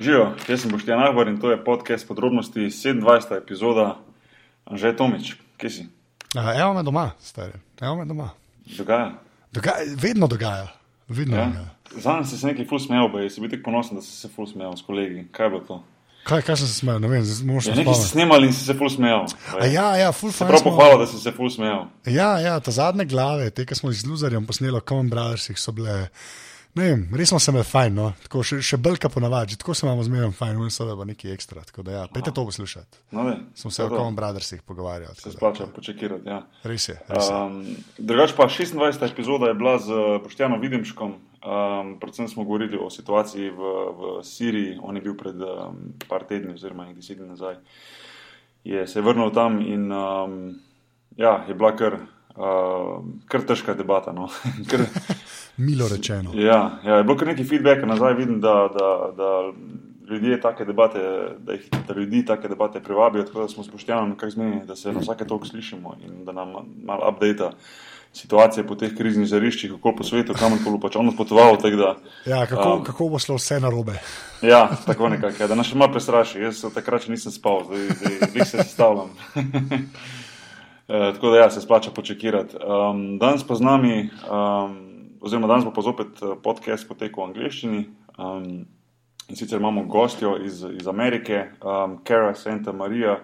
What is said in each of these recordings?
Živijo, jaz sem Boštjan Ahbar in to je podcast podrobnosti 27. epizoda. Anže Tomič, kje si? A, Evo me doma, stari. Evo me doma. Dogaja. Dogaja, vedno dogaja. Vedno Ja? dogaja. Zadnji si se nekaj ful smejal, bej, si bil tako ponosen, da si se ful smejal s kolegi. Kaj je bilo to? Kaj, kaj sem se smejal, ne vem, zdaj moraš Ja, se nekaj si snemali in si se ful smejal. Ja, ja, full Se fajn. prav smo- pohvala, da si se ful smejal. Ja, ja, ta zadnje glave, te, ki smo jih z Luzerjem posneli, Common Brothersih, so bile. Ne vem, res smo se imeli fajn, no? tako še, še bolj kot ponavadi, tako se imamo zmeraj fajn, in seveda pa nekaj ekstra. Tako da, ja, pejte to poslušati. No, ne, Smo se o Common Brothersih pogovarjali. Se da, splača počekirati, ja. Res je, res je. Um, drugač pa 26. epizoda je bila z Poštjanom Videmškom. Um, predvsem smo govorili o situaciji v, v Siriji. On je bil pred um, par tedni, oziroma nekaj deset dni nazaj. Je se vrnil tam in um, ja, je bila kar, uh, kar težka debata. No. kar, Milo rečeno. ja, ja, je bilo kar nekaj feedbacka nazaj, vidim, da, da, da ljudje take debate, da, jih, da ljudi take debate privabijo, tako da smo s Boštjanom nekako zmenili, da se na vsake toliko slišimo in da nam malo update situacije po teh kriznih žariščih, kako po svetu, kamorkoli pač on odpotoval. Da, Ja, kako, Um. kako bo šlo vse narobe? ja, tako nekako, ja, da nas še malo prestraši. Jaz takrat še nisem spal, zdaj, zdaj, zdaj se sestavljam. Eh, Tako da ja, se splača počekirati. Um, danes pa z nami, um, oziroma danes bo pa zopet eh, podcast potekal v angleščini. Um, in sicer imamo gostjo iz, iz Amerike, um, Kara Santa Maria,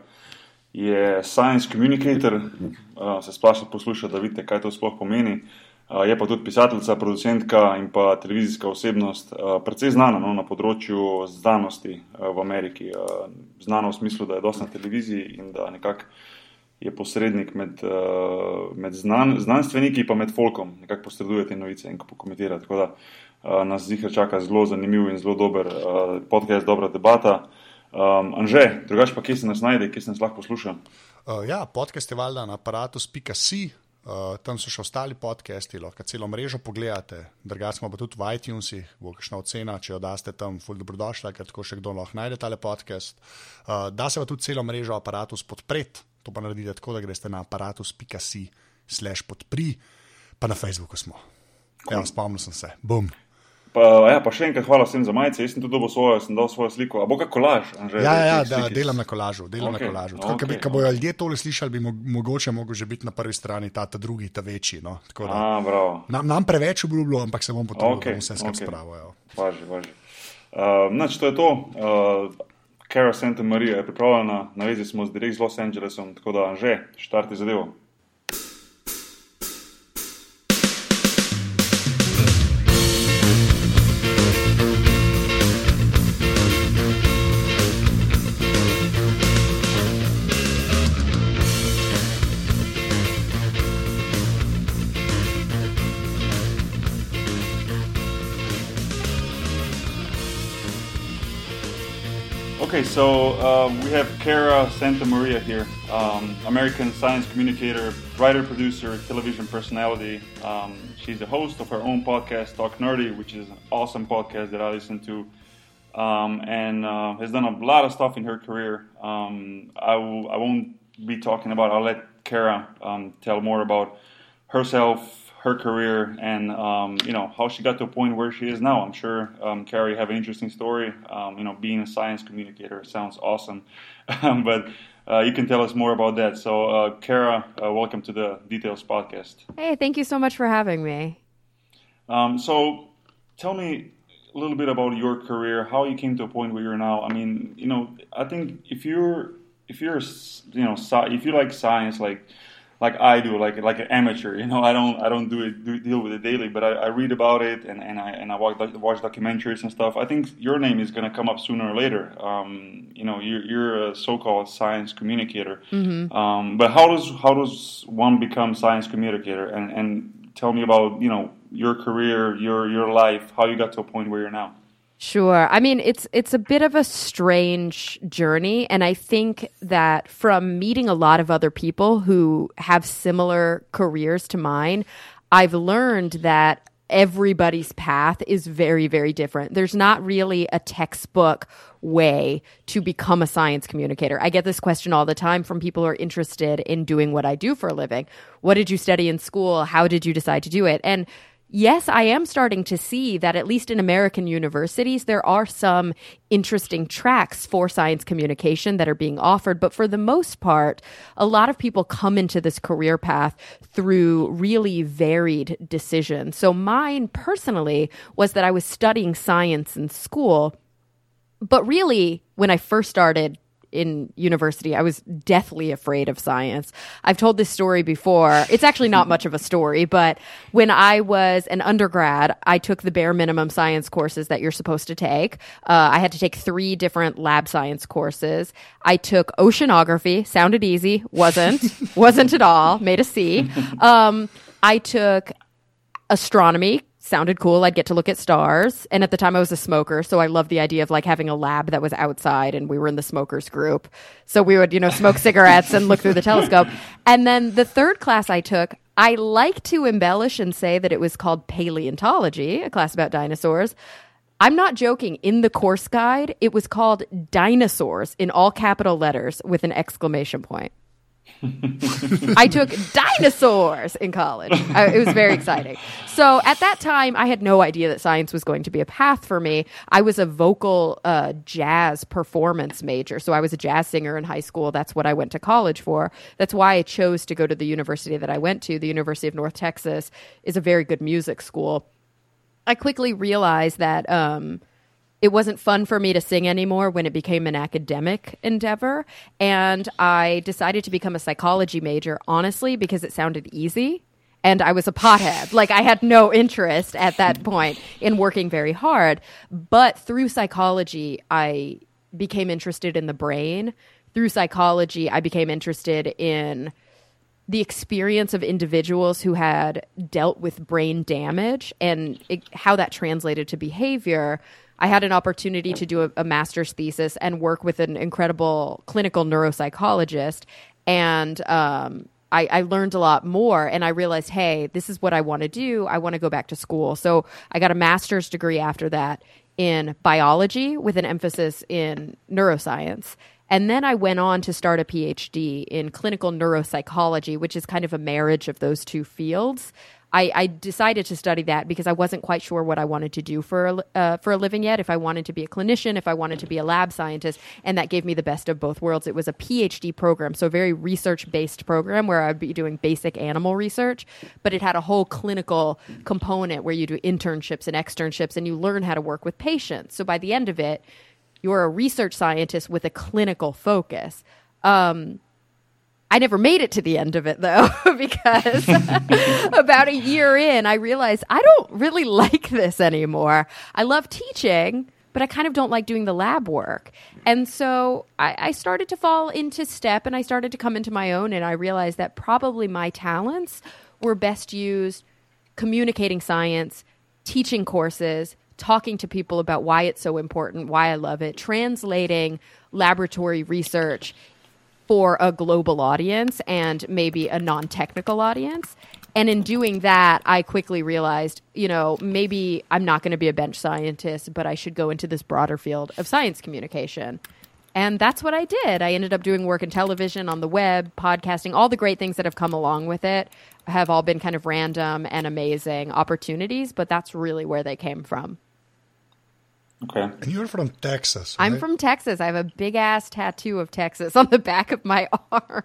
je science communicator, uh, se splača poslušati, da vidite, kaj to sploh pomeni. Uh, je pa tudi pisateljica, producentka in pa televizijska osebnost, uh, precej znana no, na področju znanosti uh, v Ameriki. Uh, znana v smislu, da je dosti na televiziji in da nekako je posrednik med, uh, med znan, znanstveniki in med folkom, nekako posreduje te novice in pokomentira. Tako da uh, nas zihar čaka zelo zanimiv in zelo dober uh, podcast, dobra debata. Um, Anže, drugače pa kje se nas najde, kje se nas lahko posluša? Uh, ja, podcast je valjda na aparatus.si. Uh, tam so še ostali podcasti, lahko celo mrežo pogledate, drugače pa tudi v iTunesih, bo kakšna ocena, če jo daste tam, ful dobrodošla, ker tako še kdo lahko najde tale podcast. Uh, da se pa tudi celo mrežo aparatus podpreti, to pa naredite tako, da greste na aparatus.si slash podpri, pa na Facebooku smo. Ja, spomnil sem se, bum. Pa, ja, pa še enkrat hvala vsem za majice. Jaz sem tudi dobil svojo, sem dal svojo sliko. A bo kako kolaž? Anže, Ja, ja, ja da, slik iz- delam na kolažu, delam okay, na kolažu. Tako, okay, okej, ko bojo ljudje tole slišali, bi mo mogoče mogel že biti na prvi strani ta, ta drugi, ta večji. No? Tako da, A, bravo. nam, nam preveč obljubljo, ampak se bom potrudil, okay, da bom vse skupaj okay. spravil. Važi, važi. Uh, Nač, to je to. Uh, Kara Santa Maria je pripravljena, na vezi smo z direkt z Los Angelesom, tako da že, štarti zadevo. So uh, we have Cara Santa Maria here, um, American science communicator, writer, producer, television personality. Um, she's the host of her own podcast, Talk Nerdy, which is an awesome podcast that I listen to, um, and uh, has done a lot of stuff in her career. Um, I w- I won't be talking about. I'll let Cara um, tell more about herself, her career, and um, you know how she got to a point where she is now. I'm sure um, Carrie have an interesting story. Um, you know, being a science communicator sounds awesome, but uh, you can tell us more about that. So, uh, Cara, uh, welcome to the Details podcast. Hey, thank you so much for having me. Um, so, tell me a little bit about your career, how you came to a point where you're now. I mean, you know, I think if you're if you're you know if you like science like like I do, like like an amateur, you know, I don't I don't do it do, deal with it daily, but I, I read about it and, and I and I watch, watch documentaries and stuff. I think your name is going to come up sooner or later. Um, you know, you're you're a so-called science communicator. Um, but how does how does one become science communicator? And and tell me about you know your career, your your life, how you got to a point where you're now. Sure. I mean, it's it's a bit of a strange journey and I think that from meeting a lot of other people who have similar careers to mine, I've learned that everybody's path is very very different. There's not really a textbook way to become a science communicator. I get this question all the time from people who are interested in doing what I do for a living. What did you study in school? How did you decide to do it? And yes, I am starting to see that at least in American universities, there are some interesting tracks for science communication that are being offered. But for the most part, a lot of people come into this career path through really varied decisions. So mine personally was that I was studying science in school. But really, when I first started in university, I was deathly afraid of science. I've told this story before. It's actually not much of a story, but when I was an undergrad, I took the bare minimum science courses that you're supposed to take. Uh, I had to take three different lab science courses. I took oceanography, sounded easy, wasn't, wasn't at all, made a C. Um, I took astronomy sounded cool. I'd get to look at stars. And at the time I was a smoker, so I loved the idea of like having a lab that was outside and we were in the smokers group. So we would, you know, smoke cigarettes and look through the telescope. And then the third class I took, I like to embellish and say that it was called paleontology, a class about dinosaurs. I'm not joking. In the course guide, it was called dinosaurs in all capital letters with an exclamation point. I took dinosaurs in college. I, it was very exciting. So at that time, I had no idea that science was going to be a path for me. I was a vocal uh, jazz performance major. So I was a jazz singer in high school. That's what I went to college for. That's why I chose to go to the university that I went to. The University of North Texas is a very good music school. I quickly realized that. Um, it wasn't fun for me to sing anymore when it became an academic endeavor. And I decided to become a psychology major, honestly, because it sounded easy. And I was a pothead. like, I had no interest at that point in working very hard. But through psychology, I became interested in the brain. Through psychology, I became interested in the experience of individuals who had dealt with brain damage and it, how that translated to behavior I had an opportunity to do a, a master's thesis and work with an incredible clinical neuropsychologist. And um, I, I, learned a lot more and I realized, hey, this is what I want to do. I want to go back to school. So I got a master's degree after that in biology with an emphasis in neuroscience. And then I went on to start a PhD in clinical neuropsychology, which is kind of a marriage of those two fields. I, I, decided to study that because I wasn't quite sure what I wanted to do for a, uh, for a living yet. If I wanted to be a clinician, if I wanted to be a lab scientist, and that gave me the best of both worlds. It was a PhD program, so a very research based program where I'd be doing basic animal research, but it had a whole clinical component where you do internships and externships, and you learn how to work with patients. So by the end of it, you're a research scientist with a clinical focus. Um, I never made it to the end of it though, because about a year in, I realized I don't really like this anymore. I love teaching, but I kind of don't like doing the lab work. And so I, I, started to fall into step and I started to come into my own, and I realized that probably my talents were best used communicating science, teaching courses, talking to people about why it's so important, why I love it, translating laboratory research for a global audience and maybe a non technical audience. And in doing that, I quickly realized, you know, maybe I'm not going to be a bench scientist, but I should go into this broader field of science communication. And that's what I did. I ended up doing work in television, on the web, podcasting, all the great things that have come along with it have all been kind of random and amazing opportunities, but that's really where they came from. Okay. And you're from Texas. Right? I'm from Texas. I have a big ass tattoo of Texas on the back of my arm.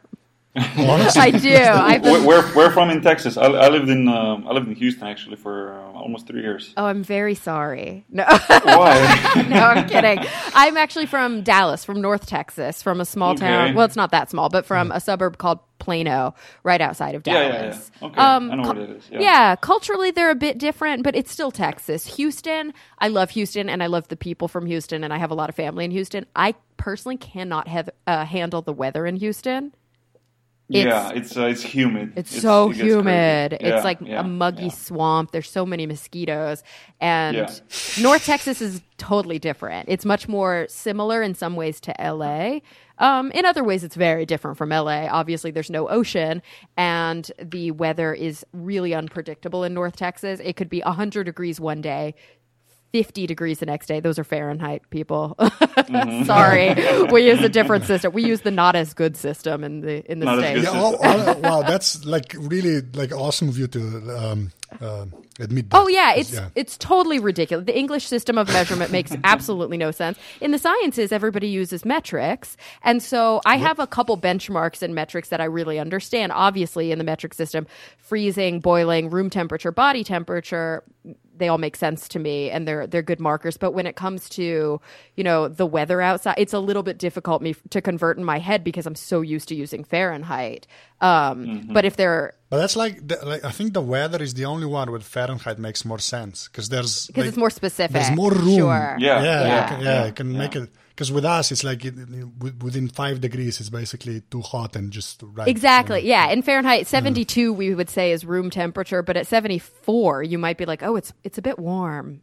I do. I've been... where, where from in Texas? I, I lived in um, I lived in Houston actually for uh, almost three years. Oh, I'm very sorry. No, why? no, I'm kidding. I'm actually from Dallas, from North Texas, from a small okay. town. Well, it's not that small, but from a suburb called Plano, right outside of Dallas. Yeah, yeah, yeah. Okay, um, I know what it is. Yeah. yeah, culturally they're a bit different, but it's still Texas. Houston, I love Houston, and I love the people from Houston, and I have a lot of family in Houston. I personally cannot have uh, handle the weather in Houston. It's, yeah, it's uh, it's humid. It's, it's so it humid. It's like yeah, a muggy yeah. swamp. There's so many mosquitoes, and North Texas is totally different. It's much more similar in some ways to LA. Um, in other ways, it's very different from LA. Obviously, there's no ocean, and the weather is really unpredictable in North Texas. It could be 100 degrees one day, 50 degrees the next day. Those are Fahrenheit people. mm-hmm. Sorry. we use a different system. We use the not as good system in the in the not states. Yeah, oh, oh, wow, that's like really like awesome of you to um, uh, admit that. Oh yeah, it's yeah. it's totally ridiculous. The English system of measurement makes absolutely no sense. In the sciences, everybody uses metrics, and so I have a couple benchmarks and metrics that I really understand. Obviously, in the metric system, freezing, boiling, room temperature, body temperature, they all make sense to me, and they're they're good markers. But when it comes to you know the weather outside, it's a little bit difficult me to convert in my head because I'm so used to using Fahrenheit. Um, But if they're But that's like, the, like I think the weather is the only one where Fahrenheit makes more sense because there's because like, it's more specific. There's more room. Sure. Yeah. yeah, Yeah. yeah, can, yeah, Yeah. it can make it. Because with us, it's like it, it- within five degrees, it's basically too hot and just right. Exactly. know. Yeah. In Fahrenheit, 72 we would say is room temperature, but at 74 you might be like, "Oh, it's it's a bit warm."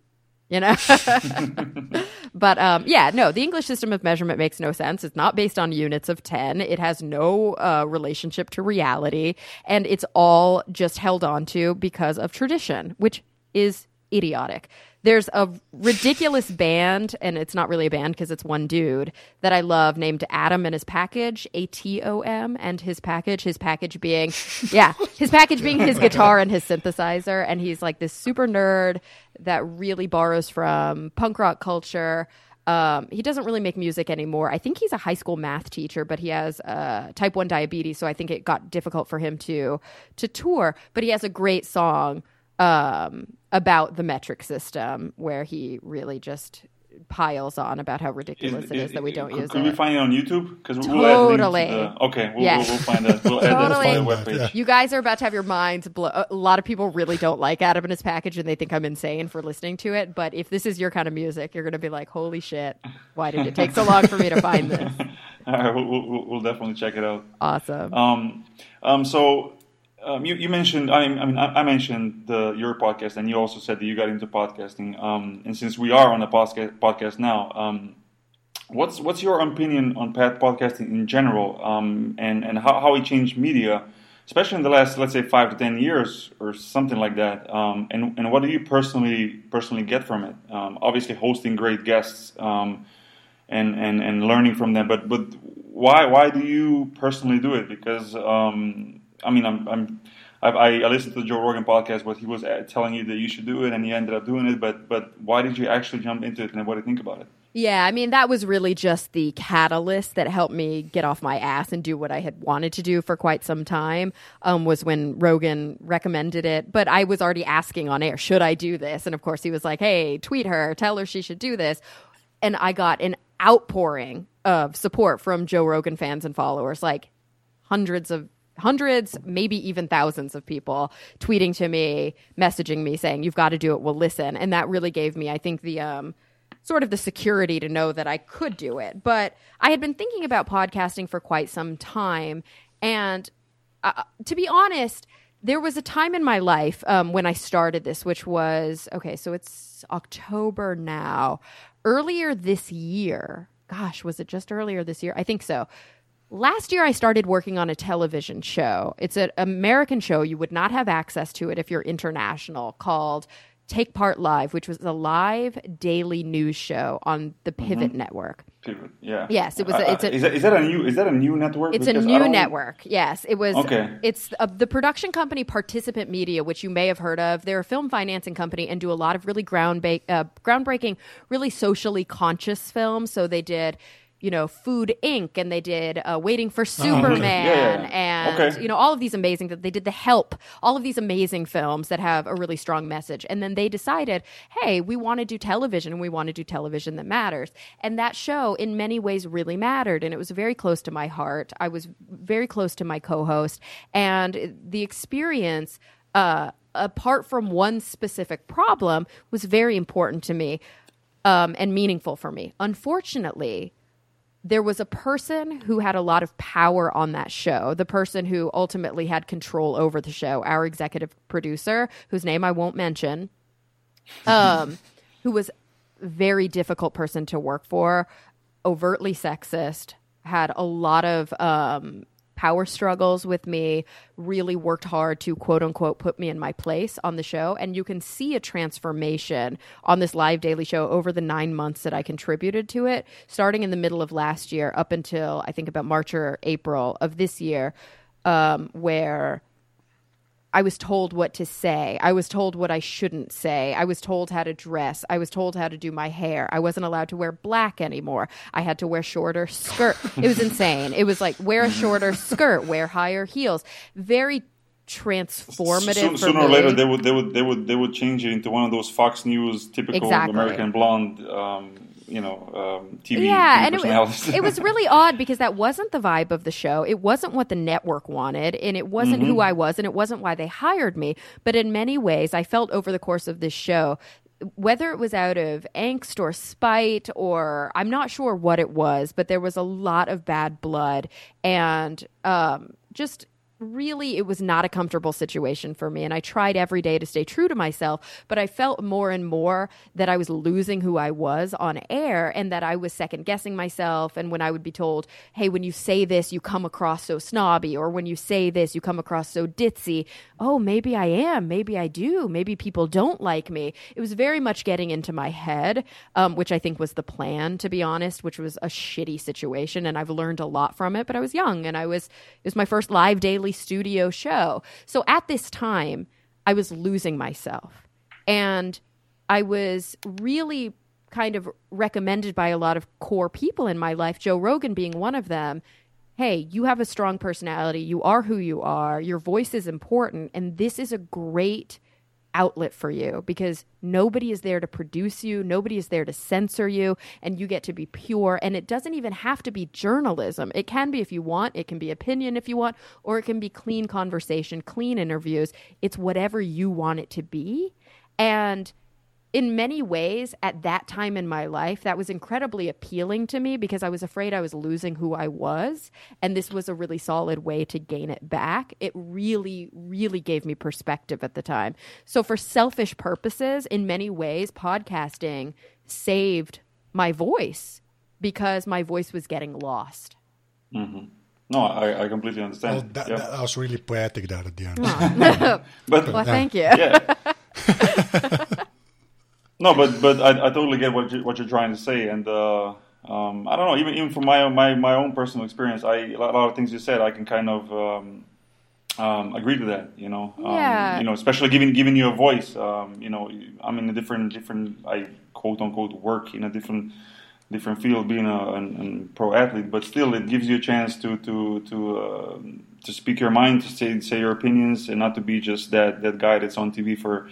You know? but um, yeah, no, the English system of measurement makes no sense. It's not based on units of 10. It has no uh, relationship to reality. And it's all just held on to because of tradition, which is idiotic. There's a ridiculous band, and it's not really a band because it's one dude that I love named Atom and his package, A T O M, and his package, his package being, yeah, his package being his guitar and his synthesizer. And he's like this super nerd that really borrows from punk rock culture. Um, he doesn't really make music anymore. I think he's a high school math teacher, but he has uh, type one diabetes, so I think it got difficult for him to to tour. But he has a great song um, about the metric system where he really just piles on about how ridiculous it is that we don't could, use could it. we find it on YouTube? Because Totally. okay, we'll, Yeah. we'll, we'll find that. We'll add that to Totally. the Find that, webpage. yeah. you guys are about to have your minds blow. A lot of people really don't like Atom and his package, and they think I'm insane for listening to it. But if this is your kind of music, you're going to be like, "Holy shit! Why did it take so long for me to find this?" All right, we'll, we'll, we'll definitely check it out. Awesome. Um, um, so um, you, you mentioned, I mean, I, mean, I mentioned the your podcast, and you also said that you got into podcasting. Um, and since we are on a podcast podcast now, um, what's what's your opinion on podcasting in general, um, and and how, how it changed media, especially in the last, let's say, five to ten years or something like that. Um, and and what do you personally personally get from it? Um, obviously, hosting great guests. And, and, and learning from them. But but why why do you personally do it? Because um, I mean I'm, I'm I, I listened to the Joe Rogan podcast, but he was uh, telling you that you should do it, and you ended up doing it. But but why did you actually jump into it, and what do you think about it? Yeah, I mean, that was really just the catalyst that helped me get off my ass and do what I had wanted to do for quite some time. Um, was when Rogan recommended it, but I was already asking on air, should I do this? And of course, he was like, "Hey, tweet her, tell her she should do this." And I got an outpouring of support from Joe Rogan fans and followers, like hundreds of hundreds, maybe even thousands of people tweeting to me, messaging me saying, "You've got to do it. We'll listen." And that really gave me, I think, the um, sort of the security to know that I could do it. But I had been thinking about podcasting for quite some time, and uh, to be honest. There was a time in my life um, when I started this, which was okay. So it's October now. Earlier this year, gosh, was it just earlier this year? I think so. Last year, I started working on a television show. It's an American show. You would not have access to it if you're international, called Take Part Live, which was a live daily news show on the Pivot Network. Pivot, yeah. Yes, it was a- Uh, it's a- is, that, is that a new is that a new network? It's a Because I new network. Yes, it was. Okay. It's uh, the production company Participant Media, which you may have heard of. They're a film financing company and do a lot of really ground ba- uh, groundbreaking, really socially conscious films. So they did. You know, Food Inc. and they did uh, Waiting for Superman Yeah, yeah, yeah. and Okay. you know all of these amazing that they did The Help, all of these amazing films that have a really strong message. And then they decided, hey, we want to do television and we want to do television that matters. And that show, in many ways, really mattered, and it was very close to my heart. I was very close to my co-host, and the experience. Uh, apart from one specific problem, was very important to me um, and meaningful for me. Unfortunately, there was a person who had a lot of power on that show, the person who ultimately had control over the show, our executive producer, whose name I won't mention, um, who was a very difficult person to work for, overtly sexist, had a lot of um, power struggles with me, really worked hard to quote unquote put me in my place on the show. And you can see a transformation on this live daily show over the nine months that I contributed to it, starting in the middle of last year up until I think about March or April of this year, um, where I was told what to say. I was told what I shouldn't say. I was told how to dress. I was told how to do my hair. I wasn't allowed to wear black anymore. I had to wear shorter skirt. it was insane. It was like wear a shorter skirt, wear higher heels. Very transformative. For sooner or later, they would they would they would they would change it into one of those Fox News typical Exactly. American blonde, um, you know, um, TV, yeah, TV and it, was- it was really odd because that wasn't the vibe of the show. It wasn't what the network wanted, and it wasn't Mm-hmm. who I was, and it wasn't why they hired me. But in many ways, I felt over the course of this show, whether it was out of angst or spite, or I'm not sure what it was, but there was a lot of bad blood and um, just really it was not a comfortable situation for me and i tried every day to stay true to myself but i felt more and more that i was losing who i was on air and that i was second guessing myself and when i would be told hey when you say this you come across so snobby or when you say this you come across so ditzy oh maybe i am maybe i do maybe people don't like me. It was very much getting into my head um, which i think was the plan to be honest which was a shitty situation and i've learned a lot from it but i was young and i was it was my first live daily studio show so at this time i was losing myself and i was really kind of recommended by a lot of core people in my life joe rogan being one of them hey, you have a strong personality. You are who you are. Your voice is important. And this is a great outlet for you because nobody is there to produce you. Nobody is there to censor you. And you get to be pure. And it doesn't even have to be journalism. It can be if you want, it can be opinion if you want, or it can be clean conversation, clean interviews. It's whatever you want it to be. And in many ways, at that time in my life, that was incredibly appealing to me because I was afraid I was losing who I was. And this was a really solid way to gain it back. It really, really gave me perspective at the time. So, for selfish purposes, in many ways, podcasting saved my voice because my voice was getting lost. Mm-hmm. no, I, I completely understand. Well, that, yeah. that was really poetic there at the end. but Well, thank you. yeah. no, but but I, I totally get what you, what you're trying to say, and uh, um, I don't know. Even even from my my my own personal experience, I a lot of things you said, I can kind of um, um, agree to that. You know, um, Yeah. You know, especially giving giving you a voice. Um, you know, I'm in a different different I quote unquote work in a different different field, being a an, an pro athlete, but still, it gives you a chance to to to. Uh, to speak your mind, to say say your opinions, and not to be just that that guy that's on TV for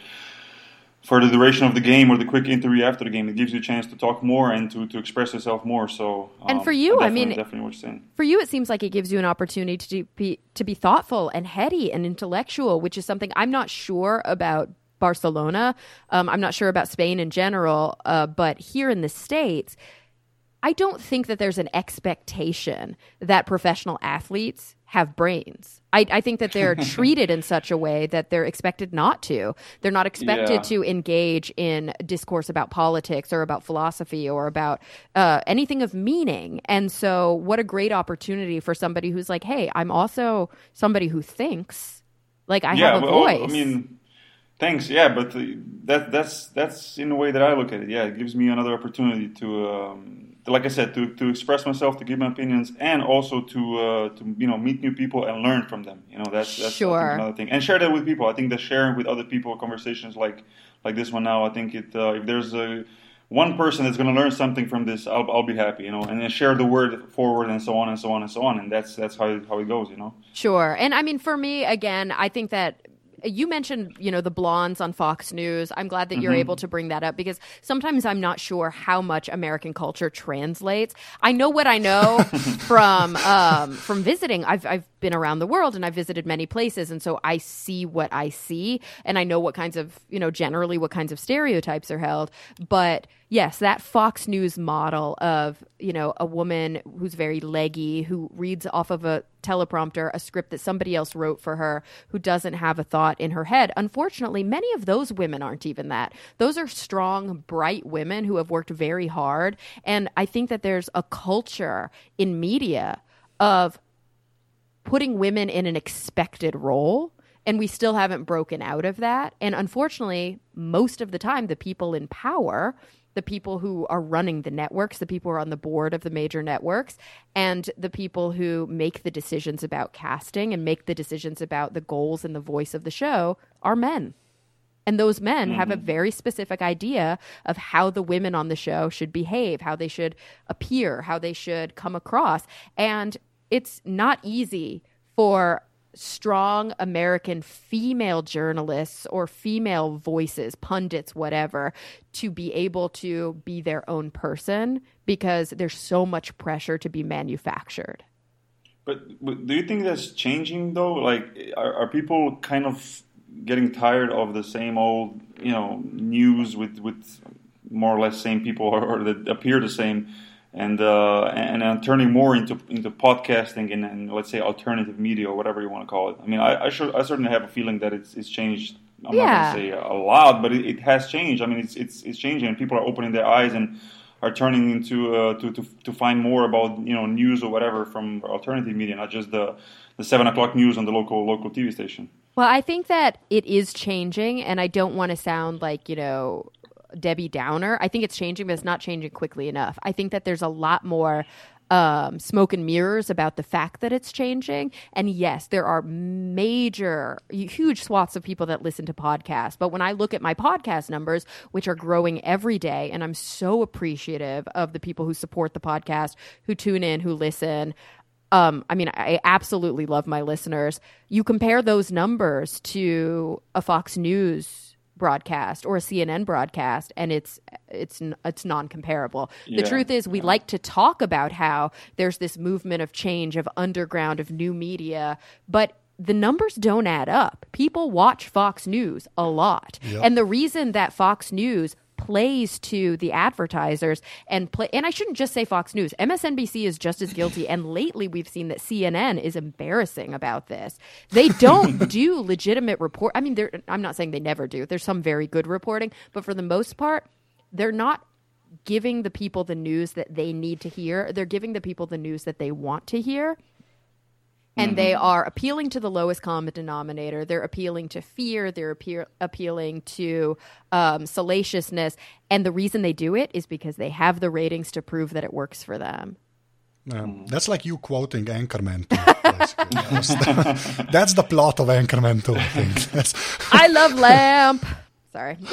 for the duration of the game or the quick interview after the game. It gives you a chance to talk more and to, to express yourself more. So, And um, for you, I mean- definitely what you're saying. for you it seems like it gives you an opportunity to be to be thoughtful and heady and intellectual which is something i'm not sure about barcelona um, i'm not sure about spain in general uh, but here in the states i don't think that there's an expectation that professional athletes have brains I, I think that they're treated in such a way that they're expected not to. They're not expected Yeah. to engage in discourse about politics or about philosophy or about uh, anything of meaning. And so, what a great opportunity for somebody who's like, hey, I'm also somebody who thinks. Like, I yeah, have a well, voice. I mean, thanks. Yeah, but that that's that's in the way that I look at it. Yeah, it gives me another opportunity to, um, like I said, to, to express myself, to give my opinions, and also to uh, to you know meet new people and learn from them. You know, that's that's Sure. another thing, and share that with people. I think that sharing with other people conversations like like this one now, I think it uh, if there's a one person that's going to learn something from this, I'll, I'll be happy, you know, and then share the word forward and so on and so on and so on, and that's that's how how it goes, you know. Sure. And I mean, for me, again, I think that you mentioned, you know, the blondes on Fox News. I'm glad that you're able to bring that up because sometimes I'm not sure how much American culture translates. I know what I know from um, from visiting. I've I've been around the world and I've visited many places, and so I see what I see, and I know what kinds of, you know, generally what kinds of stereotypes are held. But yes, that Fox News model of you know a woman who's very leggy, who reads off of a teleprompter a script that somebody else wrote for her, who doesn't have a thought in her head. Unfortunately, many of those women aren't even that. Those are strong, bright women who have worked very hard, and I think that there's a culture in media of putting women in an expected role and we still haven't broken out of that and unfortunately most of the time the people in power the people who are running the networks, the people who are on the board of the major networks, and the people who make the decisions about casting and make the decisions about the goals and the voice of the show are men. And those men have a mm-hmm. very specific idea of how the women on the show should behave, how they should appear, how they should come across. And it's not easy for strong American female journalists or female voices, pundits, whatever, to be able to be their own person because there's so much pressure to be manufactured. But, but do you think that's changing though? Like, are, are people kind of getting tired of the same old, you know, news with with more or less same people or, or that appear the same, and uh, and, and turning more into into podcasting and, and, let's say alternative media or whatever you want to call it. I mean, I I, should, I certainly have a feeling that it's it's changed. I'm Yeah. not going to say a lot, but it, it has changed. I mean, it's it's it's changing, and people are opening their eyes and are turning into uh, to, to to find more about you know news or whatever from alternative media, not just the the seven o'clock news on the local local TV station. Well, I think that it is changing, and I don't want to sound like, you know, Debbie Downer. I think it's changing, but it's not changing quickly enough. I think that there's a lot more um, smoke and mirrors about the fact that it's changing. And yes, there are major, huge swaths of people that listen to podcasts. But when I look at my podcast numbers, which are growing every day, and I'm so appreciative of the people who support the podcast, who tune in, who listen. Um, I mean, I absolutely love my listeners. You compare those numbers to a Fox News broadcast or a CNN broadcast, and it's it's it's non-comparable. Yeah, the truth is, we like to talk about how there's this movement of change, of underground, of new media, but the numbers don't add up. People watch Fox News a lot, and the reason that Fox News plays to the advertisers and play and I shouldn't just say Fox News. MSNBC is just as guilty and lately we've seen that CNN is embarrassing about this. They don't do legitimate report. I mean they're I'm not saying they never do. There's some very good reporting, but for the most part they're not giving the people the news that they need to hear. They're giving the people the news that they want to hear. And they are appealing to the lowest common denominator. They're appealing to fear. They're appeal- appealing to um, salaciousness. And the reason they do it is because they have the ratings to prove that it works for them. Yeah. That's like you quoting Anchorman 2. basically. that's, the, that's the plot of Anchorman 2, I think. That's, I love Lamp. Sorry.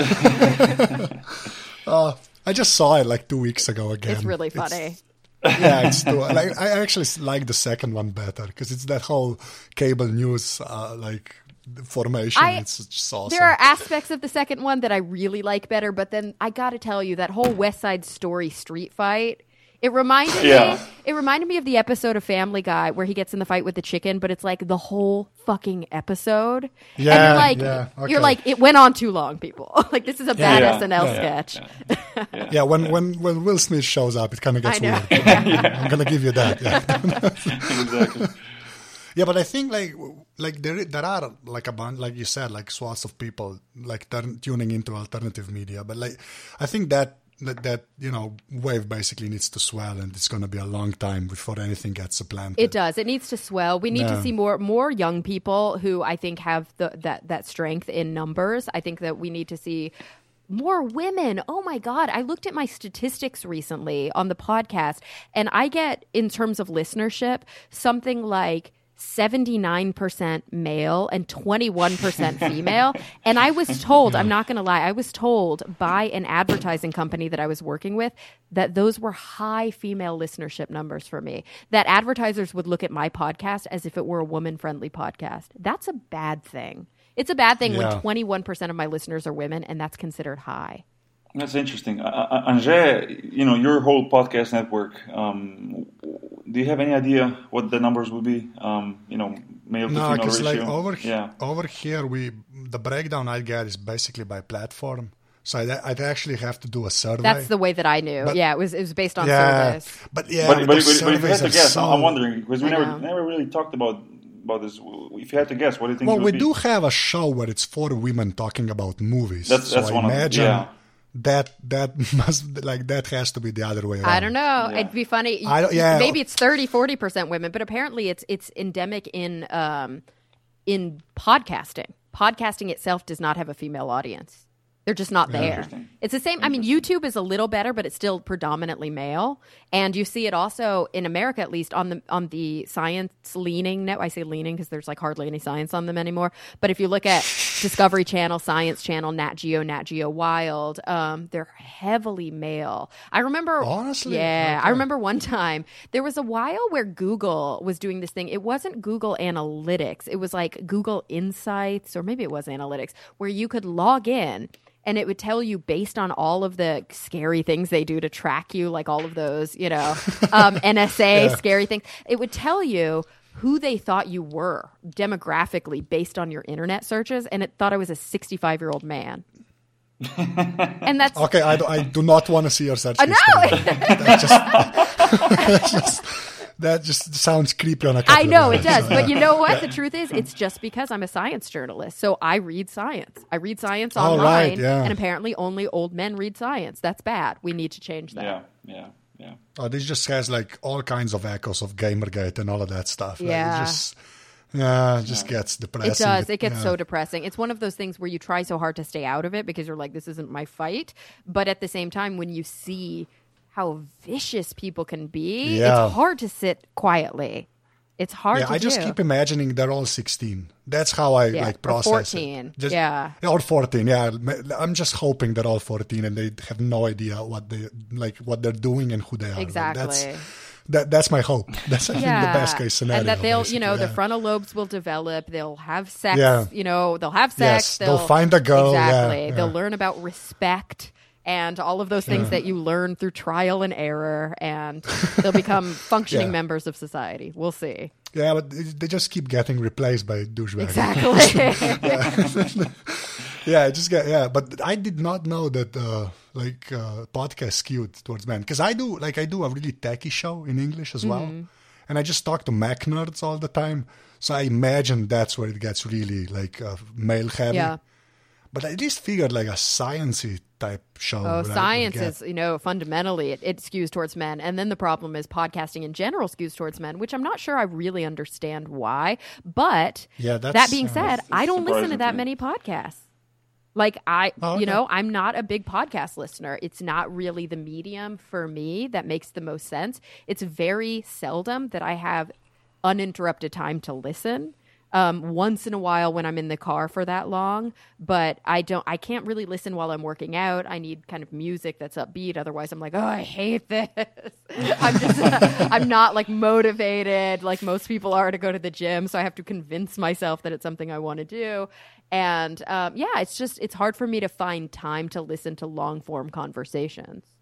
uh, I just saw it like two weeks ago again. It's really funny. Yeah, it's too, like I actually like the second one better because it's that whole cable news uh, like formation. I- it's just awesome. There are aspects of the second one that I really like better, but then I got to tell you that whole West Side Story street fight. It reminded Yeah. me. It reminded me of the episode of Family Guy where he gets in the fight with the chicken, but it's like the whole fucking episode. and Yeah, you're like, yeah, you're like, it went on too long, people. like this is a bad Yeah, SNL yeah, sketch. yeah. yeah, when, when when Will Smith shows up, it kind of gets I know. weird. I'm gonna give you that. Yeah. exactly. Yeah, but I think like like there there are like a bunch like you said like swaths of people like turn, tuning into alternative media, but like I think that that that you know wave basically needs to swell, and it's going to be a long time before anything gets supplanted. It does. It needs to swell. We need to see more more young people who I think have the that that strength in numbers. I think that we need to see more women. Oh my god, I looked at my statistics recently on the podcast and I get in terms of listenership something like 79% male and 21% female. and I was told, I'm not going to lie, I was told by an advertising company that I was working with that those were high female listenership numbers for me. That advertisers would look at my podcast as if it were a woman friendly podcast. That's a bad thing. It's a bad thing Yeah. when 21% of my listeners are women and that's considered high. That's interesting. Uh, uh, you know, your whole podcast network, um, do you have any idea what the numbers would be? Um, you know, male to No, female because ratio? like over he- yeah. over here, we the breakdown I get is basically by platform. So I'd, I'd actually have to do a survey. That's the way that I knew. But- yeah, it was it was based on yeah, service. but yeah, but, but, but, but if you had surveys to guess, so- I'm wondering, because we I never know. never really talked about about this. If you had to guess, what do you think Well, it we be? do have a show where it's four women talking about movies. That's- so that's I one of yeah. That that must like that has to be the other way around. I don't know. Yeah. It'd be funny. I don't- yeah. Maybe it's 30, 40% women, but apparently it's it's endemic in um in podcasting. Podcasting itself does not have a female audience. They're just not there. Interesting. It's the same. I mean, YouTube is a little better, but it's still predominantly male, and you see it also in America, at least on the on the science leaning net. I say leaning because there's like hardly any science on them anymore. But if you look at Discovery Channel, Science Channel, Nat Geo, Nat Geo Wild, um, they're heavily male. I remember, Honestly? yeah, I remember one time there was a while where Google was doing this thing. It wasn't Google Analytics. It was like Google Insights, or maybe it was Analytics, where you could log in and it would tell you based on all of the scary things they do to track you, like all of those, you know, um, NSA scary things. It would tell you who they thought you were demographically based on your internet searches, and it thought I was a 65 year old man. and that's Okay, I, do, I do not want to see your search uh, I know. That just, that just that just sounds creepy on a couple I know of it levels. does, but you know what? The truth is, it's just because I'm a science journalist, so I read science. I read science Oh, online, right, yeah. and apparently only old men read science. That's bad. We need to change that. Yeah, yeah, yeah. Oh, this just has like all kinds of echoes of Gamergate and all of that stuff. Like, Yeah. it just, yeah, it just gets depressing. It does. It gets yeah. so depressing. It's one of those things where you try so hard to stay out of it because you're like, this isn't my fight. But at the same time, when you see how vicious people can be, Yeah. it's hard to sit quietly. It's hard Yeah, I just do. keep imagining they're all 16. That's how I Yeah, like or process 14, it. Just- yeah. or 14. Yeah, I'm just hoping they're all 14 and they have no idea what they like, what they're doing and who they are. Like, Exactly. that's that, that's my hope. That's I think the best case scenario. And that they'll, you basically, know, the frontal lobes will develop. They'll have sex. Yeah. You know, they'll have sex. Yes, sex. they'll find a girl, Exactly. yeah. They'll learn about respect and all of those things that you learn through trial and error, and they'll become functioning Yeah. members of society. We'll see. Yeah, but they just keep getting replaced by douchebags. Exactly. Yeah, I just get yeah, but I did not know that uh, like uh, podcast skewed towards men because I do like I do a really techie show in English as well, Mm-hmm. and I just talk to Mac nerds all the time. So I imagine that's where it gets really like uh, male heavy. yeah. But I just figured like a sciency type show. Oh, would- would science is, you know, fundamentally it, it skews towards men. And then the problem is podcasting in general skews towards men, which I'm not sure I really understand why. But Yeah, that's- that being uh, said, I don't listen to that many podcasts. Like I, Oh, you know, I'm not a big podcast listener. It's not really the medium for me that makes the most sense. It's very seldom that I have uninterrupted time to listen. Um, once in a while when I'm in the car for that long, but I don't. I can't really listen while I'm working out. I need kind of music that's upbeat. Otherwise, I'm like, oh, I hate this. I'm just, I'm not like motivated like most people are to go to the gym. So I have to convince myself that it's something I want to do. And um, yeah, it's just it's hard for me to find time to listen to long form conversations.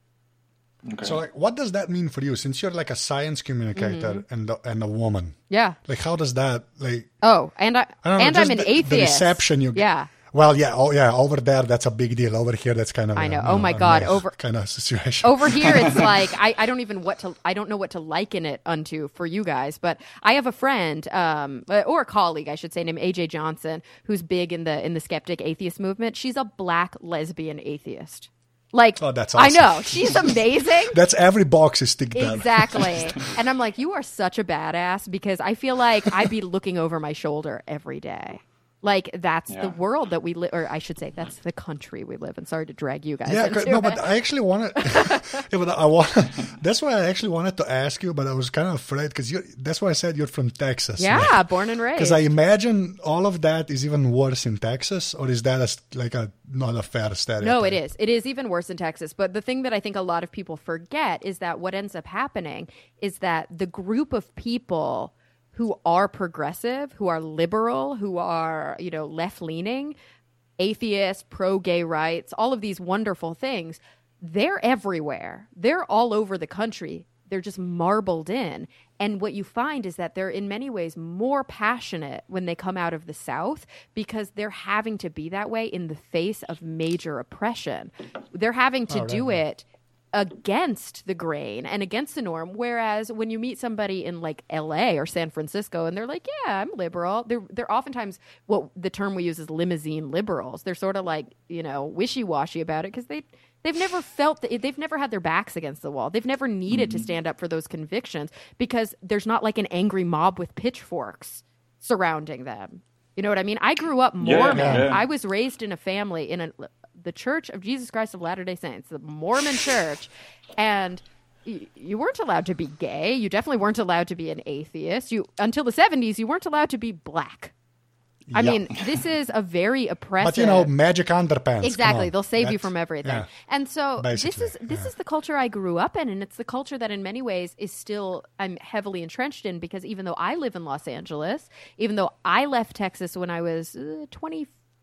Okay. So like, what does that mean for you? Since you're like a science communicator Mm-hmm. and a, and a woman, Yeah. like how does that like? Oh, and I, I don't know, and just I'm an the, atheist. The reception you get. Yeah. Well, yeah, oh yeah, over there that's a big deal. Over here, that's kind of I know. you Oh my God, over- kind of situation. over here it's like I, I don't even what to I don't know what to liken it unto for you guys, but I have a friend um uh, or a colleague I should say named AJ Johnson who's big in the in the skeptic atheist movement. She's a black lesbian atheist. Like Oh, that's I know. She's amazing. That's every box is ticked down. Exactly. and I'm like, you are such a badass because I feel like I'd be looking over my shoulder every day. Like that's Yeah. the world that we live, or I should say, that's the country we live in. Sorry to drag you guys. Yeah, no, it. but I actually wanted. yeah, but I want. That's why I actually wanted to ask you, but I was kind of afraid because you. That's why I said you're from Texas. yeah, born and raised. Because I imagine all of that is even worse in Texas, or is that a like a not a fair stereotype? No, it is. It is even worse in Texas. But the thing that I think a lot of people forget is that what ends up happening is that the group of people who are progressive, who are liberal, who are, you know, left leaning, atheist, pro gay rights, all of these wonderful things, they're everywhere. They're all over the country. They're just marbled in. And what you find is that they're in many ways more passionate when they come out of the South because they're having to be that way in the face of major oppression. They're having to oh, do it against the grain and against the norm. Whereas when you meet somebody in like LA or San Francisco and they're like, yeah, I'm liberal, they're, they're oftentimes what the term we use is limousine liberals. They're sort of like, you know, wishy washy about it because they, they've never felt that they've never had their backs against the wall. They've never needed to mm-hmm. stand up for those convictions because there's not like an angry mob with pitchforks surrounding them. You know what I mean? I grew up Yeah, Mormon. yeah. I was raised in a family in a the Church of Jesus Christ of Latter day Saints, the Mormon church. And you weren't allowed to be gay. You definitely weren't allowed to be an atheist. You Until the 70s, you weren't allowed to be black. I Yeah. mean, this is a very oppressive. But you know, magic underpants. Exactly, they'll save you from everything. yeah. And so this is this yeah. is the culture I grew up in, and it's the culture that, in many ways, is still I'm heavily entrenched in because even though I live in Los Angeles, even though I left Texas when I was uh,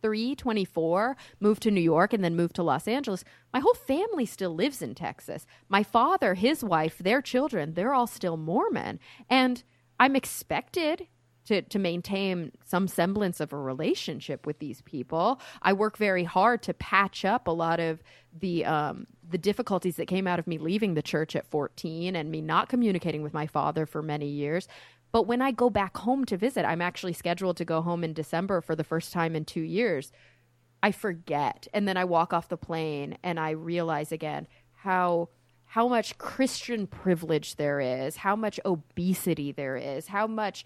23, 24, moved to New York, and then moved to Los Angeles, my whole family still lives in Texas. My father, his wife, their children, they're all still Mormon, and I'm expected to, to maintain some semblance of a relationship with these people. I work very hard to patch up a lot of the um, the difficulties that came out of me leaving the church at 14 and me not communicating with my father for many years. But when I go back home to visit, I'm actually scheduled to go home in December for the first time in two years. I forget. And then I walk off the plane and I realize again how how much Christian privilege there is, how much obesity there is, how much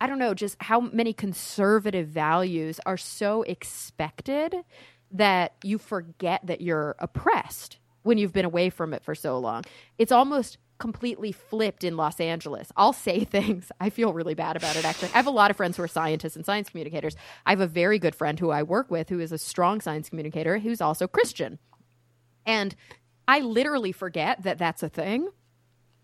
I don't know, just how many conservative values are so expected that you forget that you're oppressed when you've been away from it for so long. It's almost completely flipped in Los Angeles. I'll say things. I feel really bad about it actually. I have a lot of friends who are scientists and science communicators. I have a very good friend who I work with who is a strong science communicator who's also Christian. And I literally forget that that's a thing.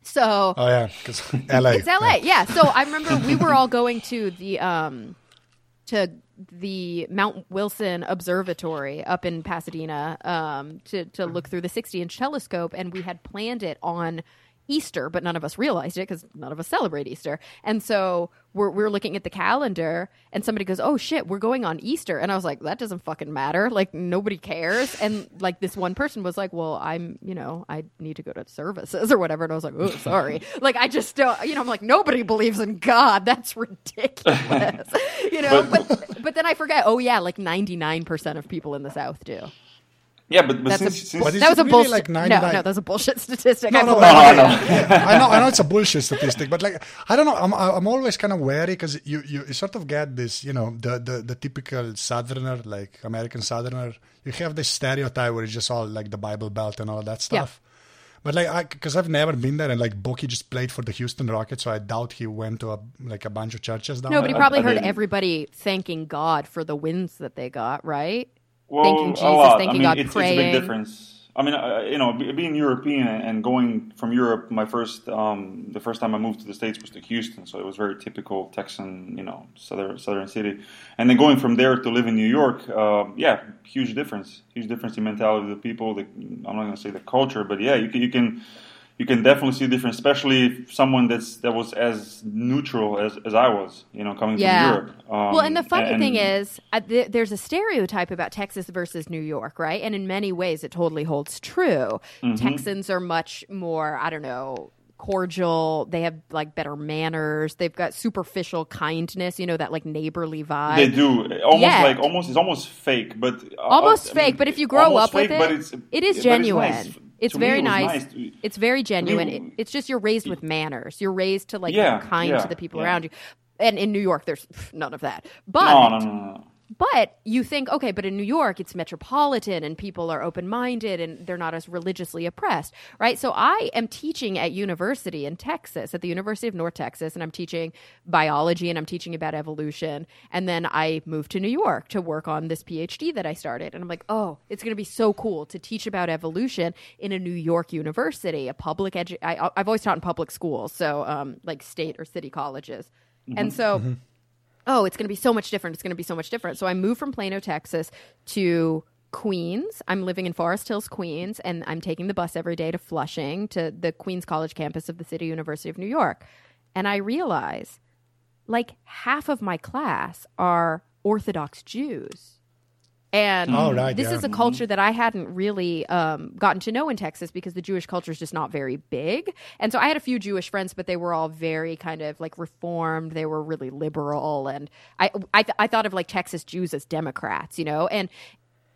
So Oh yeah, because LA. it's LA. Yeah. So I remember we were all going to the um to the Mount Wilson Observatory up in Pasadena um to to look through the 60 inch telescope and we had planned it on Easter, but none of us realized it because none of us celebrate Easter. And so we're, we're looking at the calendar, and somebody goes, "Oh shit, we're going on Easter," and I was like, "That doesn't fucking matter. Like nobody cares." And like this one person was like, "Well, I'm, you know, I need to go to services or whatever," and I was like, "Oh, sorry." like I just don't, you know, I'm like, nobody believes in God. That's ridiculous, you know. But but then I forget. Oh yeah, like 99 percent of people in the South do. Yeah, but, but That's since, a, since But that was a really bullshit. like no, 99? no, that's a bullshit statistic. No, I no, no, no. I know, I know it's a bullshit statistic, but like, I don't know. I'm, I'm always kind of wary because you, you, you sort of get this, you know, the, the, the typical Southerner, like American Southerner. You have this stereotype where it's just all like the Bible Belt and all that stuff. But like, because I've never been there, and like Boki just played for the Houston Rockets, so I doubt he went to a like a bunch of churches down No, but he there. probably I heard didn't- everybody thanking God for the wins that they got, right? Well, thanking a Jesus, lot. thanking I mean, God, it's, praying. It's a big difference. I mean, uh, you know, being European and going from Europe, my first, um, the first time I moved to the states was to Houston, so it was very typical Texan, you know, southern southern city. And then going from there to live in New York, uh, yeah, huge difference, huge difference in mentality of the people. The, I'm not going to say the culture, but yeah, you can you can you can definitely see a difference, especially if someone that's that was as neutral as, as I was, you know, coming Yeah. from Europe. Um, well, and the funny and- thing is, uh, th- there's a stereotype about Texas versus New York, right? And in many ways, it totally holds true. Mm-hmm. Texans are much more, I don't know, cordial. They have like better manners. They've got superficial kindness, you know, that like neighborly vibe. They do almost Yeah. like almost it's almost fake, but uh, almost I fake. mean, but if you grow up with fake, but it, it's, it is genuine. nice. It's To me, very it was nice. It's very genuine. It- it's just you're raised with manners. You're raised to like Yeah, be kind yeah, to the people yeah. around you. And in New York, there's none of that. But no, no, no, no. But you think, okay, but in New York, it's metropolitan and people are open minded and they're not as religiously oppressed, right? So I am teaching at university in Texas, at the University of North Texas, and I'm teaching biology and I'm teaching about evolution. And then I moved to New York to work on this PhD that I started. And I'm like, oh, it's going to be so cool to teach about evolution in a New York university, a public edu- I, I've always taught in public schools, so um, like state or city colleges. And so oh, it's going to be so much different. It's going to be so much different. So I moved from Plano, Texas to Queens. I'm living in Forest Hills, Queens, and I'm taking the bus every day to Flushing to the Queens College campus of the City University of New York. And I realize like half of my class are Orthodox Jews. And right, this yeah. is a culture that I hadn't really um, gotten to know in Texas because the Jewish culture is just not very big. And so I had a few Jewish friends, but they were all very kind of like reformed. They were really liberal, and I I, th- I thought of like Texas Jews as Democrats, you know. And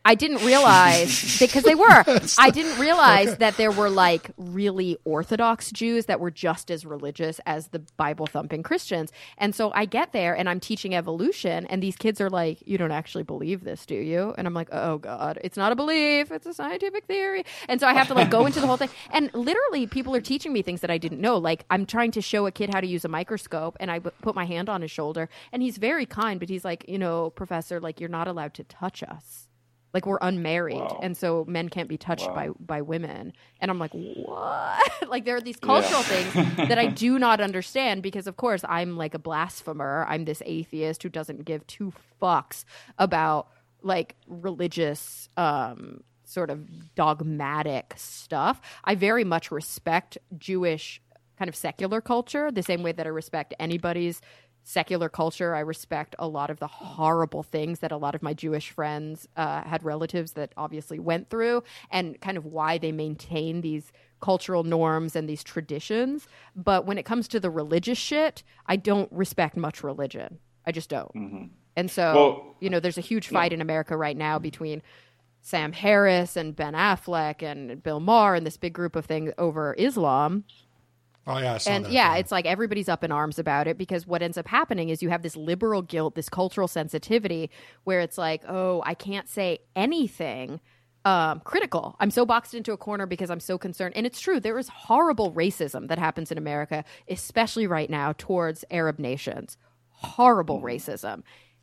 I didn't realize because they were. I didn't realize that there were like really Orthodox Jews that were just as religious as the Bible thumping Christians. And so I get there and I'm teaching evolution, and these kids are like, You don't actually believe this, do you? And I'm like, Oh God, it's not a belief, it's a scientific theory. And so I have to like go into the whole thing. And literally, people are teaching me things that I didn't know. Like, I'm trying to show a kid how to use a microscope, and I put my hand on his shoulder, and he's very kind, but he's like, You know, professor, like, you're not allowed to touch us like we're unmarried Wow. and so men can't be touched Wow. by by women and i'm like what like there are these cultural Yeah. things that i do not understand because of course i'm like a blasphemer i'm this atheist who doesn't give two fucks about like religious um sort of dogmatic stuff i very much respect jewish kind of secular culture the same way that i respect anybody's secular culture. I respect a lot of the horrible things that a lot of my Jewish friends uh, had relatives that obviously went through, and kind of why they maintain these cultural norms and these traditions. But when it comes to the religious shit, I don't respect much religion. I just don't. And so, Well- you know, there's a huge fight in America right now between Sam Harris and Ben Affleck and Bill Maher and this big group of things over Islam Oh yeah, and that, yeah, it's like everybody's up in arms about it because what ends up happening is you have this liberal guilt, this cultural sensitivity where it's like, oh, I can't say anything um, critical. I'm so boxed into a corner because I'm so concerned. And it's true, there is horrible racism that happens in America, especially right now towards Arab nations. Horrible racism.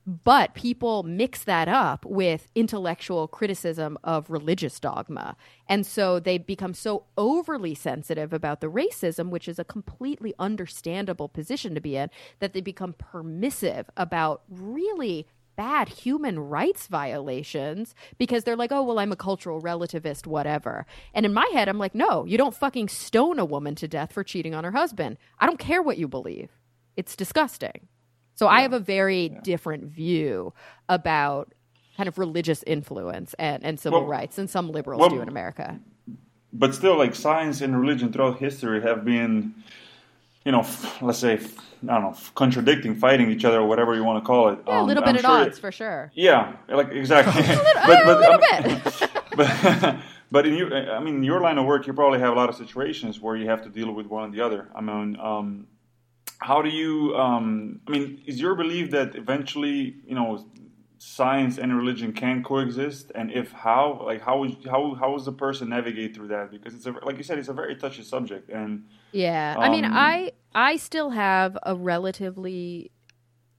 But people mix that up with intellectual criticism of religious dogma. And so they become so overly sensitive about the racism, which is a completely understandable position to be in, that they become permissive about really bad human rights violations because they're like, oh, well, I'm a cultural relativist, whatever. And in my head, I'm like, no, you don't fucking stone a woman to death for cheating on her husband. I don't care what you believe. It's disgusting. So I have a very different view about kind of religious influence and, and civil Well- rights than some liberals well- do in America. but still, like science and religion throughout history have been, you know, f- let's say, f- I don't know, f- contradicting, fighting each other, or whatever you want to call it. Yeah, a Um, little I'm bit at sure odds it- for sure. Yeah, like exactly. a little um, bit. but but in you, I mean, in your line of work, you probably have a lot of situations where you have to deal with one or the other. I mean, um, how do you? Um, I mean, is your belief that eventually, you know, science and religion can coexist, and if how, like how would how how does a person navigate through that? Because it's a like you said, it's a very touchy subject, and Yeah. I mean, Um, I I still have a relatively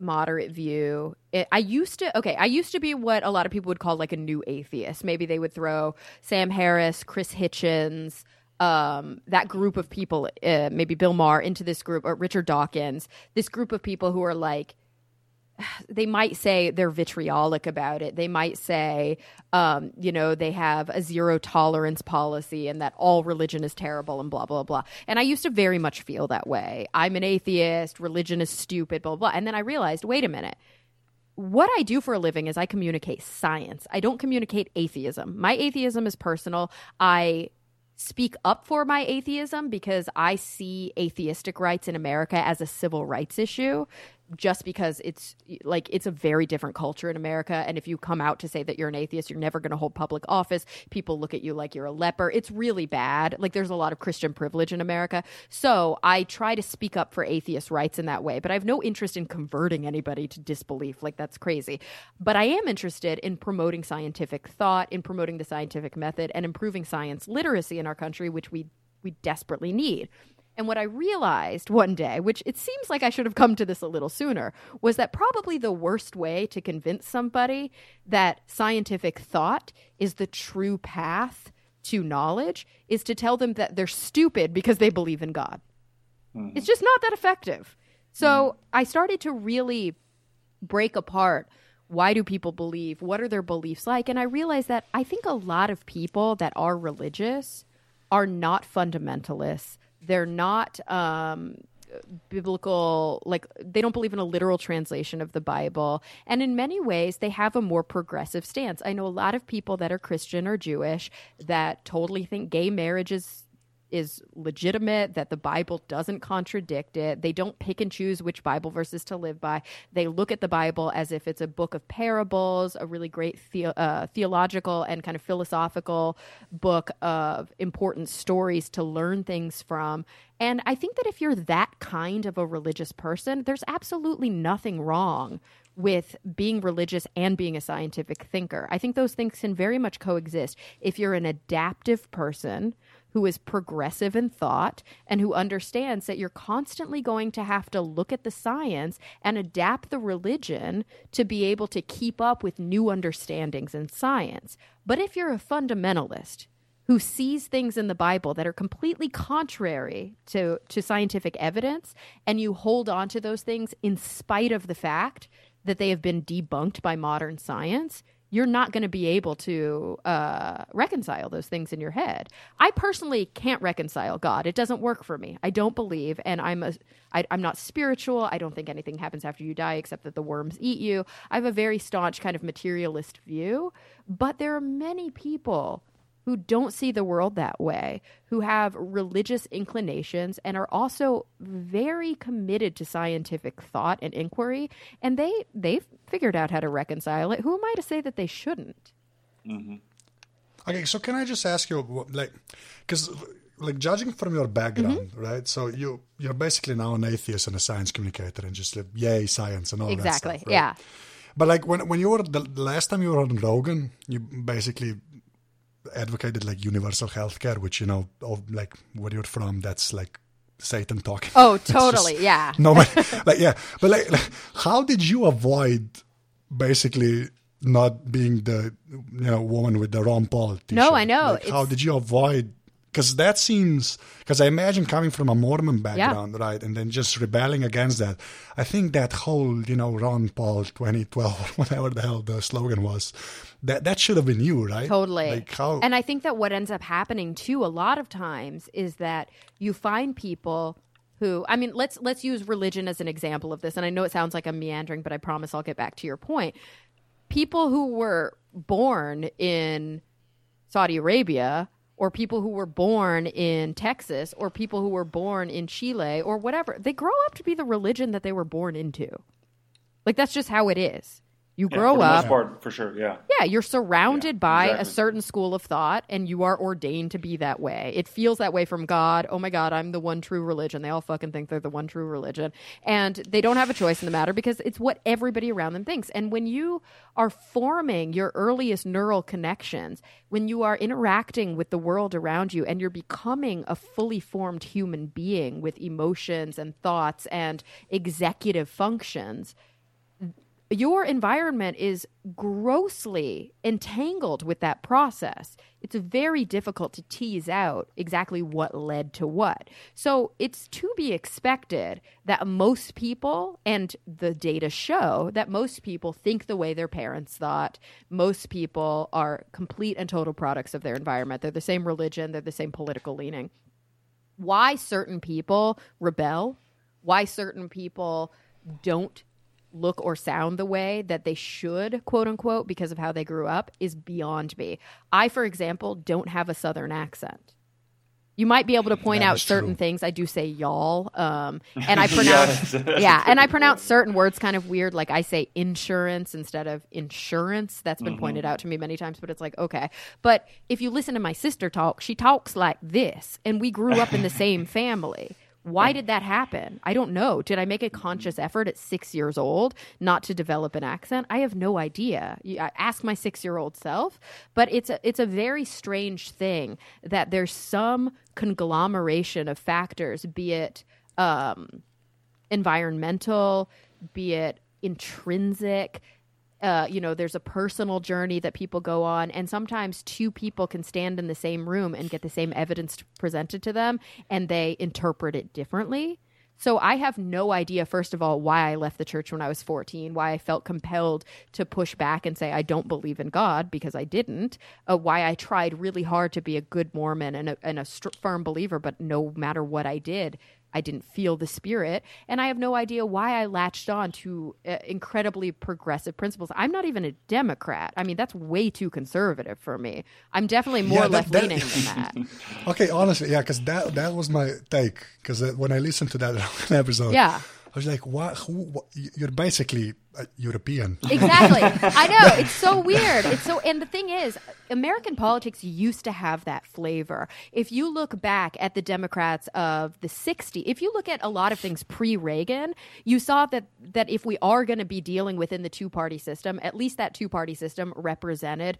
moderate view. It, I used to okay, I used to be what a lot of people would call like a new atheist. Maybe they would throw Sam Harris, Chris Hitchens, um, that group of people, uh, maybe Bill Maher into this group or Richard Dawkins, this group of people who are like they might say they're vitriolic about it. They might say, um, you know, they have a zero tolerance policy and that all religion is terrible and blah, blah, blah. And I used to very much feel that way. I'm an atheist, religion is stupid, blah, blah. And then I realized, wait a minute. What I do for a living is I communicate science. I don't communicate atheism. My atheism is personal. I speak up for my atheism because I see atheistic rights in America as a civil rights issue just because it's like it's a very different culture in America. And if you come out to say that you're an atheist you're never going to hold public office. People look at you like you're a leper. It's really bad. Like there's a lot of christian privilege in America. So I try to speak up for atheist rights in that way but I have no interest in converting anybody to disbelief. Like that's crazy. But I am interested in promoting scientific thought in promoting the scientific method and improving science literacy in our country which we we desperately need and what I realized one day, which it seems like I should have come to this a little sooner, was that probably the worst way to convince somebody that scientific thought is the true path to knowledge is to tell them that they're stupid because they believe in God. Mm-hmm. It's just not that effective. So mm-hmm. I started to really break apart why do people believe? What are their beliefs like? And I realized that I think a lot of people that are religious are not fundamentalists. They're not um, biblical, like, they don't believe in a literal translation of the Bible. And in many ways, they have a more progressive stance. I know a lot of people that are Christian or Jewish that totally think gay marriage is is legitimate, that the Bible doesn't contradict it. They don't pick and choose which Bible verses to live by. They look at the Bible as if it's a book of parables, a really great the- uh, theological and kind of philosophical book of important stories to learn things from. And I think that if you're that kind of a religious person, there's absolutely nothing wrong with being religious and being a scientific thinker. I think those things can very much coexist. If you're an adaptive person who is progressive in thought and who understands that you're constantly going to have to look at the science and adapt the religion to be able to keep up with new understandings in science. But if you're a fundamentalist, who sees things in the Bible that are completely contrary to, to scientific evidence, and you hold on to those things in spite of the fact that they have been debunked by modern science, you're not going to be able to uh, reconcile those things in your head. I personally can't reconcile God. It doesn't work for me. I don't believe, and I'm a, I, I'm not spiritual. I don't think anything happens after you die except that the worms eat you. I have a very staunch kind of materialist view, but there are many people who don't see the world that way, who have religious inclinations and are also very committed to scientific thought and inquiry, and they they've figured out how to reconcile it. Who am I to say that they shouldn't? Okay, so can I just ask you, like, because like judging from your background, Mm-hmm. right? So you you're basically now an atheist and a science communicator, and just like yay science and all exactly. that Exactly. right? Yeah. But like when when you were the, the last time you were on Rogan, you basically advocated like universal healthcare, which you know, of like where you're from, that's like Satan talking. Oh, It's just- totally. yeah. no, but like yeah, but like, like, how did you avoid basically not being the you know woman with the Ron Paul t-shirt? No, I know. Like, how did you avoid? Because that seems because I imagine coming from a Mormon background, right, and then just rebelling against that. I think that whole you know Ron Paul 2012 whatever the hell the slogan was, that that should have been you, right? Totally. Like how? And I think that what ends up happening too a lot of times is that you find people who I mean let's let's use religion as an example of this and I know it sounds like I'm meandering but I promise I'll get back to your point. People who were born in Saudi Arabia or people who were born in Texas or people who were born in Chile or whatever, they grow up to be the religion that they were born into. Like that's just how it is. You grow for the up most part, for sure. Yeah. yeah, you're surrounded Yeah, by a certain school of thought and you are ordained to be that way. It feels that way from God. Oh my God, I'm the one true religion. They all fucking think they're the one true religion. And they don't have a choice in the matter because it's what everybody around them thinks. And when you are forming your earliest neural connections, when you are interacting with the world around you and you're becoming a fully formed human being with emotions and thoughts and executive functions, your environment is grossly entangled with that process. It's very difficult to tease out exactly what led to what. So it's to be expected that most people, and the data show that most people think the way their parents thought. Most people are complete and total products of their environment. They're the same religion, they're the same political leaning. Why certain people rebel, why certain people don't look or sound the way that they should, quote unquote, because of how they grew up is beyond me. I, for example, don't have a Southern accent. You might be able to point That out certain true. things. I do say y'all, um, and I pronounce Yes. yeah, and I pronounce certain words kind of weird. Like I say insurance instead of insurance. That's been pointed out to me many times, but it's like okay. But if you listen to my sister talk, she talks like this, and we grew up in the same family. Why did that happen? I don't know. Did I make a conscious effort at six years old not to develop an accent? I have no idea. I ask my six-year-old self, but it's a it's a very strange thing that there's some conglomeration of factors, be it um, environmental, be it intrinsic. Uh, you know, there's a personal journey that people go on, and sometimes two people can stand in the same room and get the same evidence presented to them, and they interpret it differently. So I have no idea, first of all, why I left the church when I was 14, why I felt compelled to push back and say I don't believe in God because I didn't, uh, why I tried really hard to be a good Mormon and a, and a str- firm believer, but no matter what I did, I didn't feel the spirit, and I have no idea why I latched on to uh, incredibly progressive principles. I'm not even a Democrat. I mean, that's way too conservative for me. I'm definitely more Yeah, left leaning than that. Okay, honestly, yeah, because that that was my take. Because uh, when I listened to that episode, Yeah. I was like, "What? Who? What? You're basically European." Exactly. I know. It's so weird. It's so and the thing is, American politics used to have that flavor. If you look back at the Democrats of the 60s, if you look at a lot of things pre-Reagan, you saw that that if we are going to be dealing within the two-party system, at least that two-party system represented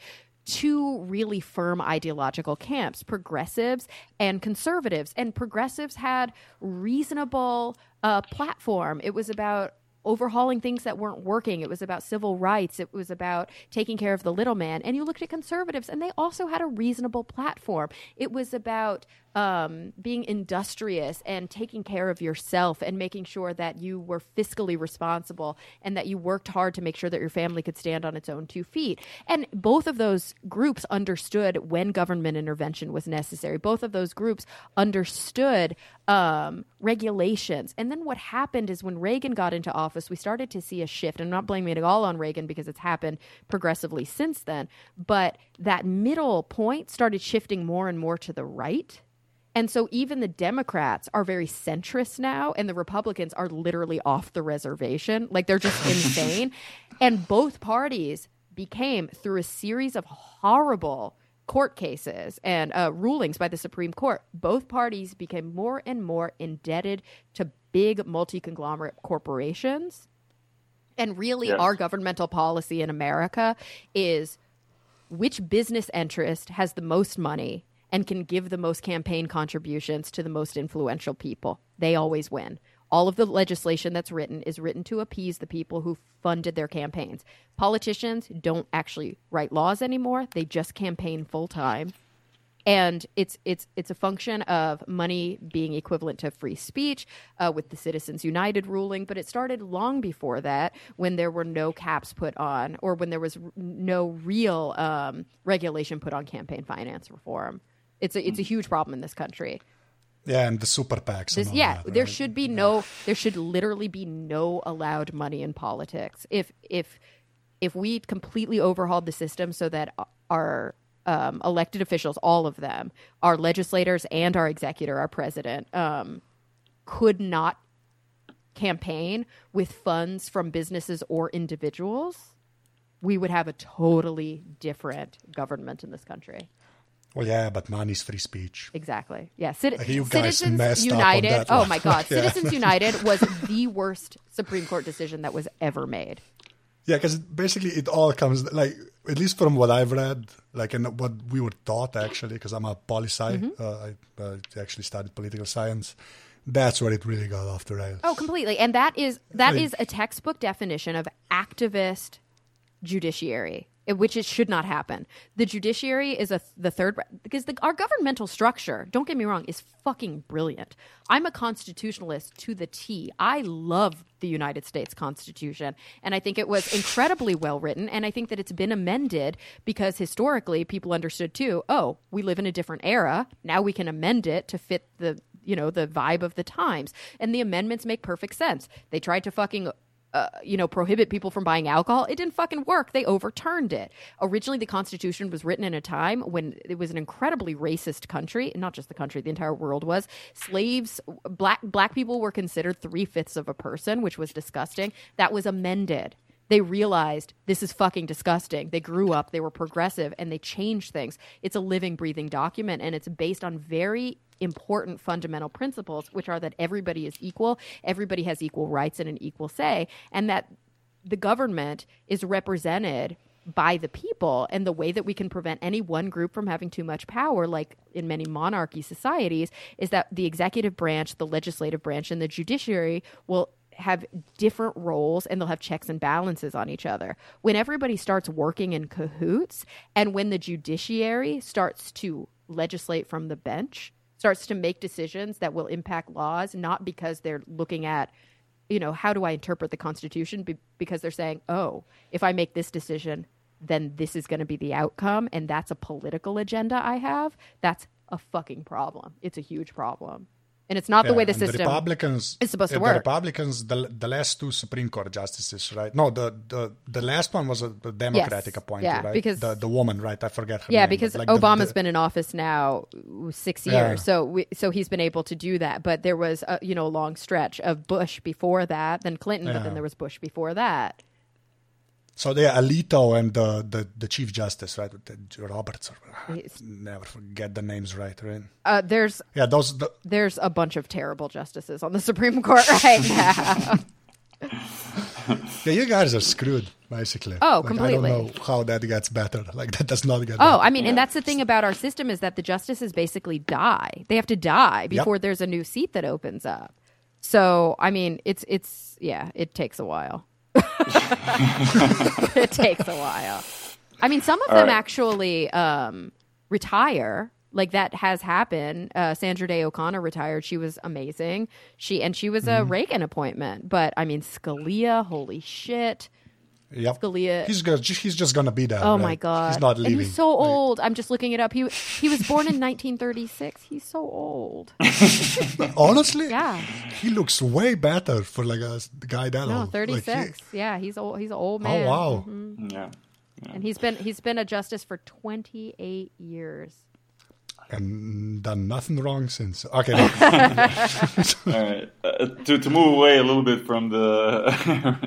two really firm ideological camps progressives and conservatives. And progressives had reasonable uh, platform. It was about overhauling things that weren't working. It was about civil rights. It was about taking care of the little man. And you looked at conservatives and they also had a reasonable platform. It was about um, being industrious and taking care of yourself and making sure that you were fiscally responsible and that you worked hard to make sure that your family could stand on its own two feet. And both of those groups understood when government intervention was necessary. Both of those groups understood um, regulations. And then what happened is when Reagan got into office, we started to see a shift. I'm not blaming it at all on Reagan because it's happened progressively since then, but that middle point started shifting more and more to the right. And so even the Democrats are very centrist now, and the Republicans are literally off the reservation. Like they're just insane. And both parties became, through a series of horrible court cases and uh, rulings by the Supreme Court, both parties became more and more indebted to big multi conglomerate corporations. And really, Yes. our governmental policy in America is which business interest has the most money and can give the most campaign contributions to the most influential people. They always win. All of the legislation that's written is written to appease the people who funded their campaigns. Politicians don't actually write laws anymore. They just campaign full time. And it's it's it's a function of money being equivalent to free speech uh, with the Citizens United ruling, but it started long before that when there were no caps put on, or when there was no real um, regulation put on campaign finance reform. It's a it's a huge problem in this country. Yeah, and the super PACs. and This, yeah, that, there should be no, there should literally be no allowed money in politics. If if if we completely overhauled the system so that our um, elected officials, all of them, our legislators and our executor, our president, um, could not campaign with funds from businesses or individuals, we would have a totally different government in this country. Well, yeah, but money's free speech. Exactly. Yeah. Citi- You guys Citizens messed up on United. that Oh one. my God. Yeah. Citizens United was the worst Supreme Court decision that was ever made. Yeah, because basically it all comes like at least from what I've read, like and what we were taught actually, because I'm a poli sci, Mm-hmm. uh, I uh, actually studied political science. That's where it really got off the rails. Oh, completely. And that is that Like- is a textbook definition of activist judiciary, Eh, which it should not happen. The judiciary is a the third because the, our governmental structure, don't get me wrong, is fucking brilliant. I'm a constitutionalist to the T. I love the United States Constitution, and I think it was incredibly well written. And I think that it's been amended because historically people understood too. Oh, we live in a different era. Now we can amend it to fit the you know the vibe of the times, and the amendments make perfect sense. They tried to fucking uh, you know, prohibit people from buying alcohol. It didn't fucking work. They overturned it. Originally, the Constitution was written in a time when it was an incredibly racist country. Not just the country, the entire world was. Slaves, black black people were considered three fifths of a person, which was disgusting. That was amended. They realized this is fucking disgusting. They grew up, they were progressive, and they changed things. It's a living, breathing document, and it's based on very important fundamental principles, which are that everybody is equal, everybody has equal rights and an equal say, and that the government is represented by the people and the way that we can prevent any one group from having too much power like in many monarchy societies is that the executive branch the legislative branch and the judiciary will have different roles and they'll have checks and balances on each other. When everybody starts working in cahoots and when the judiciary starts to legislate from the bench, starts to make decisions that will impact laws, not because they're looking at, you know, how do I interpret the Constitution? Be- because they're saying, oh, if I make this decision, then this is going to be the outcome. And that's a political agenda I have. That's a fucking problem. It's a huge problem. And it's not the way the system Republicans is supposed to work. The Republicans, the, the last two Supreme Court justices, right? No, the the, the last one was a, a Democratic appointee, yeah, right? because- the, the woman, right? I forget her Yeah, name, because like the- Obama's the- been in office now six years, Yeah. so we, so he's been able to do that. But there was a you know a long stretch of Bush before that, then Clinton, but then there was Bush before that. So yeah, Alito and the, the, the Chief Justice, right? Roberts, or, never forget the names right, right? Uh, there's Yeah, those. The, there's a bunch of terrible justices on the Supreme Court right now. yeah, you guys are screwed, basically. Oh, Like, completely. I don't know how that gets better. Like that does not get. Oh, better. I mean, and that's the thing about our system is that the justices basically die. They have to die before there's a new seat that opens up. So, I mean, it's it's yeah, it takes a while. it takes a while. I mean, some of All them right. actually um, retire. Like that has happened. Uh, Sandra Day O'Connor retired. She was amazing. She and she was a Mm-hmm. Reagan appointment. But I mean, Scalia, holy shit. Yep. Scalia- He's gonna, he's just gonna be there. Oh right? my god! He's not leaving. and leaving. he's so Like, old. I'm just looking it up. He he was born in 1936. He's so old. Honestly, Yeah. he looks way better for like a guy that No, old. 36. Like, he- yeah, he's old. He's an old man. oh man. wow! Mm-hmm. Yeah. And he's been he's been a justice for 28 years. And done nothing wrong since. Okay, no. All right. Uh, to, to move away a little bit from the.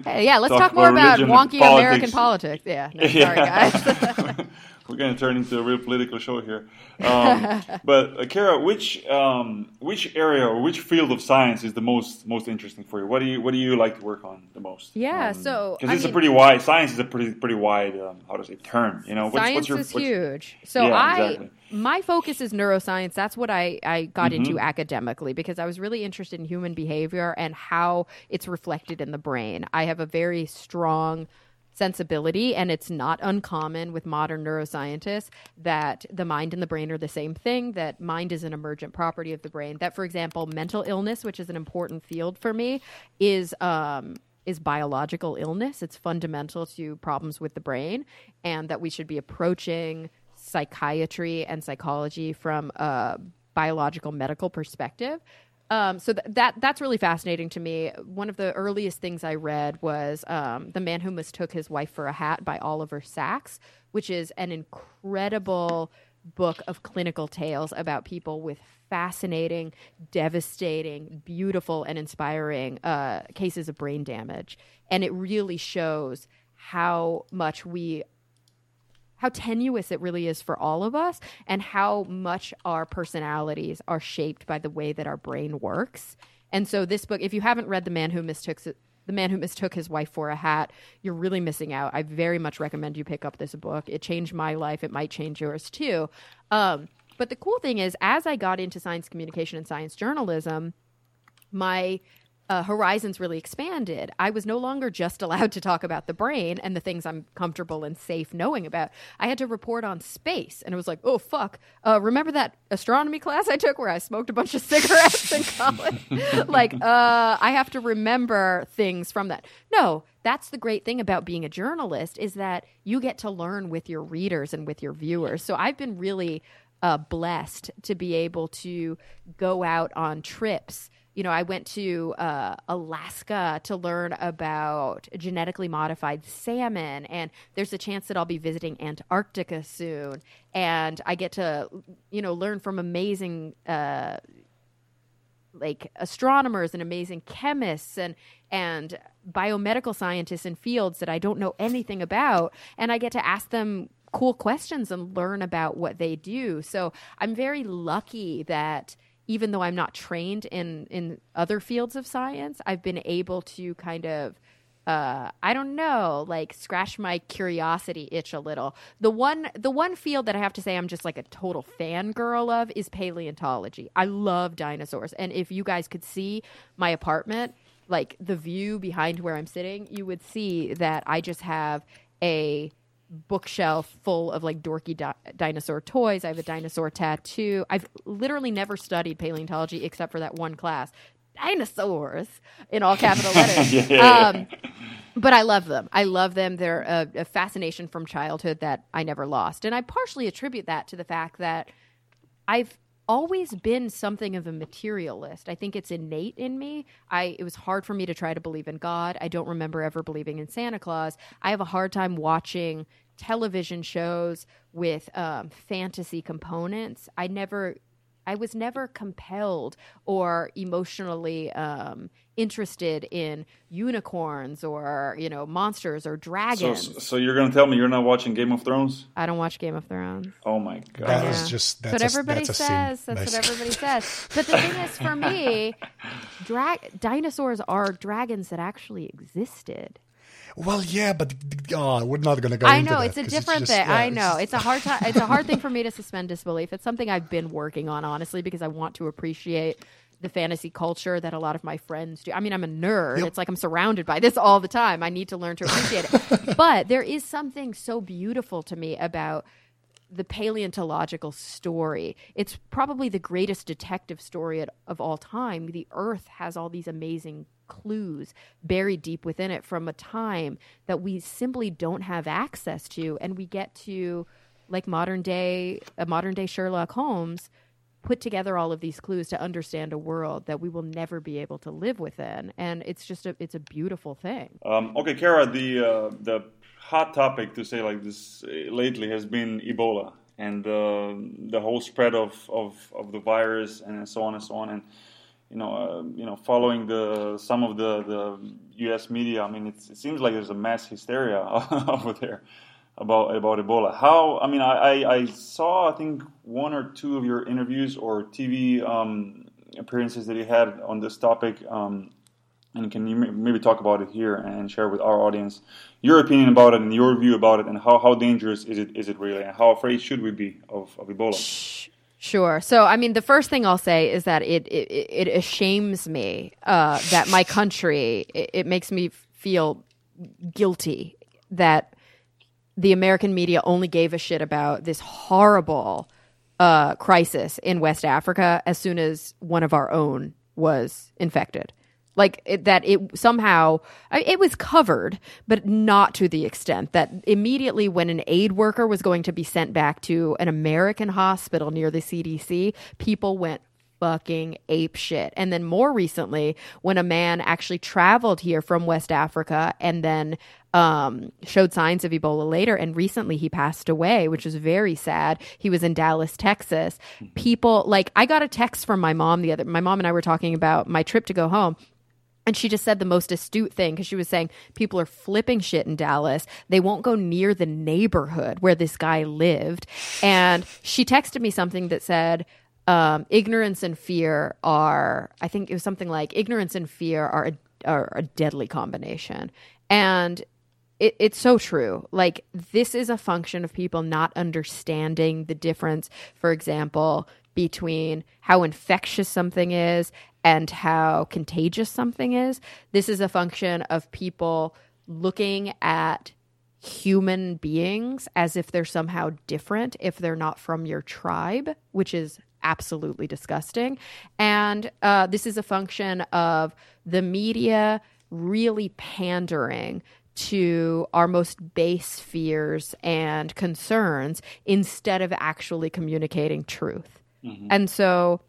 Hey, yeah, let's Talk talk, more about about wonky politics. American politics. Yeah, no, sorry Yeah. guys. We're going to turn into a real political show here. Um, but uh, Kara, which um, which area or which field of science is the most most interesting for you? What do you what do you like to work on the most? Yeah, so, because it's a pretty wide science is a pretty pretty wide um, how to say term. You know, what's, science what's your, is huge. So Yeah, I exactly. my focus is neuroscience. That's what I I got into Mm-hmm. academically because I was really interested in human behavior and how it's reflected in the brain. I have a very strong sensibility and it's not uncommon with modern neuroscientists that the mind and the brain are the same thing that mind is an emergent property of the brain that for example mental illness which is an important field for me is um is biological illness. It's fundamental to problems with the brain, and that we should be approaching psychiatry and psychology from a biological medical perspective. Um, so th- that that's really fascinating to me. One of the earliest things I read was um, "The Man Who Mistook His Wife for a Hat" by Oliver Sacks, which is an incredible book of clinical tales about people with fascinating, devastating, beautiful, and inspiring uh, cases of brain damage. And it really shows how much we how tenuous it really is for all of us and how much our personalities are shaped by the way that our brain works. And so this book, if you haven't read The Man Who Mistook The Man Who Mistook His Wife for a Hat, you're really missing out. I very much recommend you pick up this book. It changed my life. It might change yours too. Um, but the cool thing is, as I got into science communication and science journalism, my uh, horizons really expanded. I was no longer just allowed to talk about the brain and the things I'm comfortable and safe knowing about. I had to report on space, and it was like, oh fuck! Uh, remember that astronomy class I took where I smoked a bunch of cigarettes in college? like, uh, I have to remember things from that. No, that's the great thing about being a journalist is that you get to learn with your readers and with your viewers. So I've been really uh, blessed to be able to go out on trips you know, I went to uh, Alaska to learn about genetically modified salmon, and there's a chance that I'll be visiting Antarctica soon, and I get to, you know, learn from amazing. Uh, like astronomers and amazing chemists and and biomedical scientists in fields that I don't know anything about and I get to ask them cool questions and learn about what they do. So I'm very lucky that even though I'm not trained in in other fields of science, I've been able to kind of uh, I don't know, like scratch my curiosity itch a little. The one, the one field that I have to say I'm just like a total fangirl of is paleontology. I love dinosaurs, and if you guys could see my apartment, like the view behind where I'm sitting, you would see that I just have a bookshelf full of like dorky di- dinosaur toys. I have a dinosaur tattoo. I've literally never studied paleontology except for that one class. Dinosaurs in all capital letters. Um, but I love them. I love them. They're a, a fascination from childhood that I never lost. And I partially attribute that to the fact that I've always been something of a materialist. I think it's innate in me. I it was hard for me to try to believe in God. I don't remember ever believing in Santa Claus. I have a hard time watching television shows with um, fantasy components. I never I was never compelled or emotionally um, interested in unicorns or you know monsters or dragons. so you're gonna tell me you're not watching Game of Thrones? I don't watch Game of Thrones. Oh my god! That is Yeah. just That's that's what a, everybody that's says. sin. That's what everybody says. But the thing is, for me, dra- dinosaurs are dragons that actually existed. Well, yeah, but oh, we're not going to go. I into know that it's a 'cause different just- thing. yeah, I know it's- it's a hard time. It's a hard thing for me to suspend disbelief. It's something I've been working on, honestly, because I want to appreciate the fantasy culture that a lot of my friends do. I mean, I'm a nerd. Yep. It's like I'm surrounded by this all the time. I need to learn to appreciate it. but there is something so beautiful to me about the paleontological story. It's probably the greatest detective story of all time. The Earth has all these amazing clues buried deep within it from a time that we simply don't have access to, and we get to, like modern day, a modern day Sherlock Holmes, put together all of these clues to understand a world that we will never be able to live within, and it's just a it's a beautiful thing. Um, okay, Kara, the uh, the hot topic to say like this uh, lately has been Ebola and uh, the whole spread of, of, of the virus and so on and so on. And you know, uh, you know, following the some of the, the U.S. media, I mean, it seems like there's a mass hysteria over there about about Ebola. How? I mean, I, I, I saw I think one or two of your interviews or TV um, appearances that you had on this topic. Um, and can you maybe talk about it here and share with our audience your opinion about it and your view about it and how, how dangerous is it is it really and how afraid should we be of, of Ebola? Sure. So, I mean, the first thing I'll say is that it it, it ashames me uh, that my country it, it makes me feel guilty that the American media only gave a shit about this horrible uh, crisis in West Africa as soon as one of our own was infected. Like it, that, it somehow it was covered, but not to the extent that immediately when an aid worker was going to be sent back to an American hospital near the CDC, people went fucking ape shit. And then more recently, when a man actually traveled here from West Africa and then um, showed signs of Ebola later, and recently he passed away, which is very sad. He was in Dallas, Texas. People like I got a text from my mom the other. My mom and I were talking about my trip to go home. And she just said the most astute thing because she was saying people are flipping shit in Dallas. They won't go near the neighborhood where this guy lived. And she texted me something that said, um, ignorance and fear are, I think it was something like, ignorance and fear are a, are a deadly combination. And it, it's so true. Like, this is a function of people not understanding the difference, for example, between how infectious something is and how contagious something is. This is a function of people looking at human beings as if they're somehow different if they're not from your tribe, which is absolutely disgusting. And uh, this is a function of the media really pandering to our most base fears and concerns instead of actually communicating truth. And so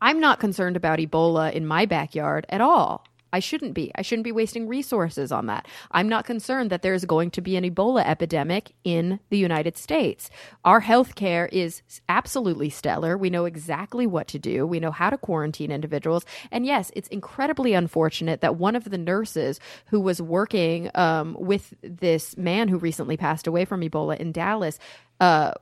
I'm not concerned about Ebola in my backyard at all. I shouldn't be. I shouldn't be wasting resources on that. I'm not concerned that there's going to be an Ebola epidemic in the United States. Our healthcare is absolutely stellar. We know exactly what to do. We know how to quarantine individuals. And yes, it's incredibly unfortunate that one of the nurses who was working um, with this man who recently passed away from Ebola in Dallas, uh,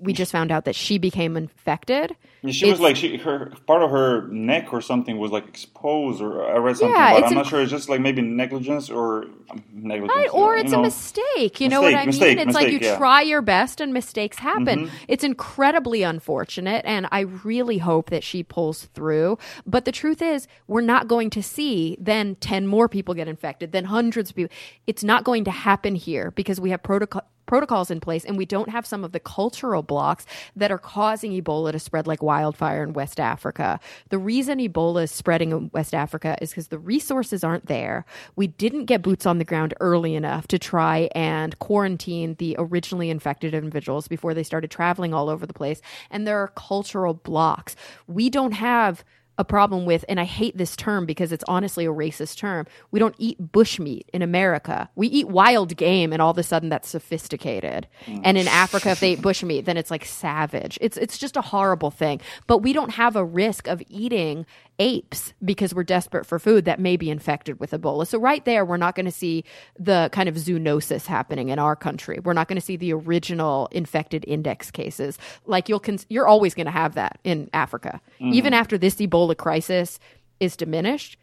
we just found out that she became infected. Yeah, She was like she her part of her neck or something was like exposed or I read something, Yeah, but I'm not inc- sure. It's just like maybe negligence or um, negligence, Right, or it's know. a mistake. You know what I Mistake, mistake, mean? It's like you yeah. Mm-hmm. try your best and mistakes happen. It's incredibly unfortunate, and I really hope that she pulls through. But the truth is, we're not going to see then 10 more people get infected, then hundreds of people. It's not going to happen here because we have protocol protocols in place and we don't have some of the cultural blocks that are causing Ebola to spread like wildfire in West Africa. The reason Ebola is spreading in West Africa is because the resources aren't there. We didn't get boots on the ground early enough to try and quarantine the originally infected individuals before they started traveling all over the place. And there are cultural blocks. We don't have a problem with, and I hate this term because it's honestly a racist term. We don't eat bushmeat in America. We eat wild game, and all of a sudden that's sophisticated. Mm. And in Africa, if they eat bushmeat, then it's like savage. It's it's just a horrible thing. But we don't have a risk of eating apes because we're desperate for food that may be infected with Ebola. So right there, we're not going to see the kind of zoonosis happening in our country. We're not going to see the original infected index cases. Like you'll, cons- you're always going to have that in Africa. Mm-hmm. Even after this Ebola crisis is diminished,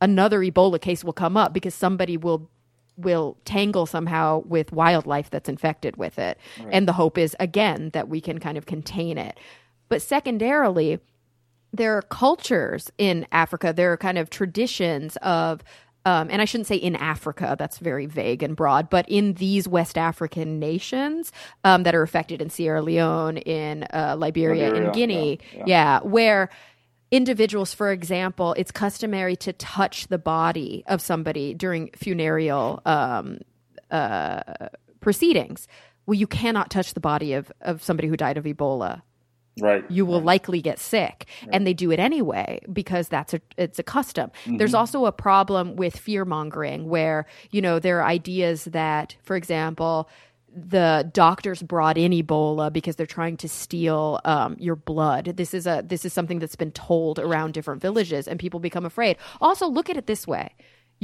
another Ebola case will come up because somebody will will tangle somehow with wildlife that's infected with it. Right. And the hope is again that we can kind of contain it. But secondarily, there are cultures in Africa, there are kind of traditions of um, and I shouldn't say in Africa, that's very vague and broad, but in these West African nations um, that are affected in Sierra Leone, in uh, Liberia, Liberia, in Guinea, yeah, yeah. yeah, where individuals, for example, it's customary to touch the body of somebody during funereal um, uh, proceedings. Well, you cannot touch the body of, of somebody who died of Ebola right you will right. likely get sick right. and they do it anyway because that's a it's a custom mm-hmm. there's also a problem with fear mongering where you know there are ideas that for example the doctors brought in Ebola because they're trying to steal um, your blood. This is a this is something that's been told around different villages, and people become afraid. Also, look at it this way: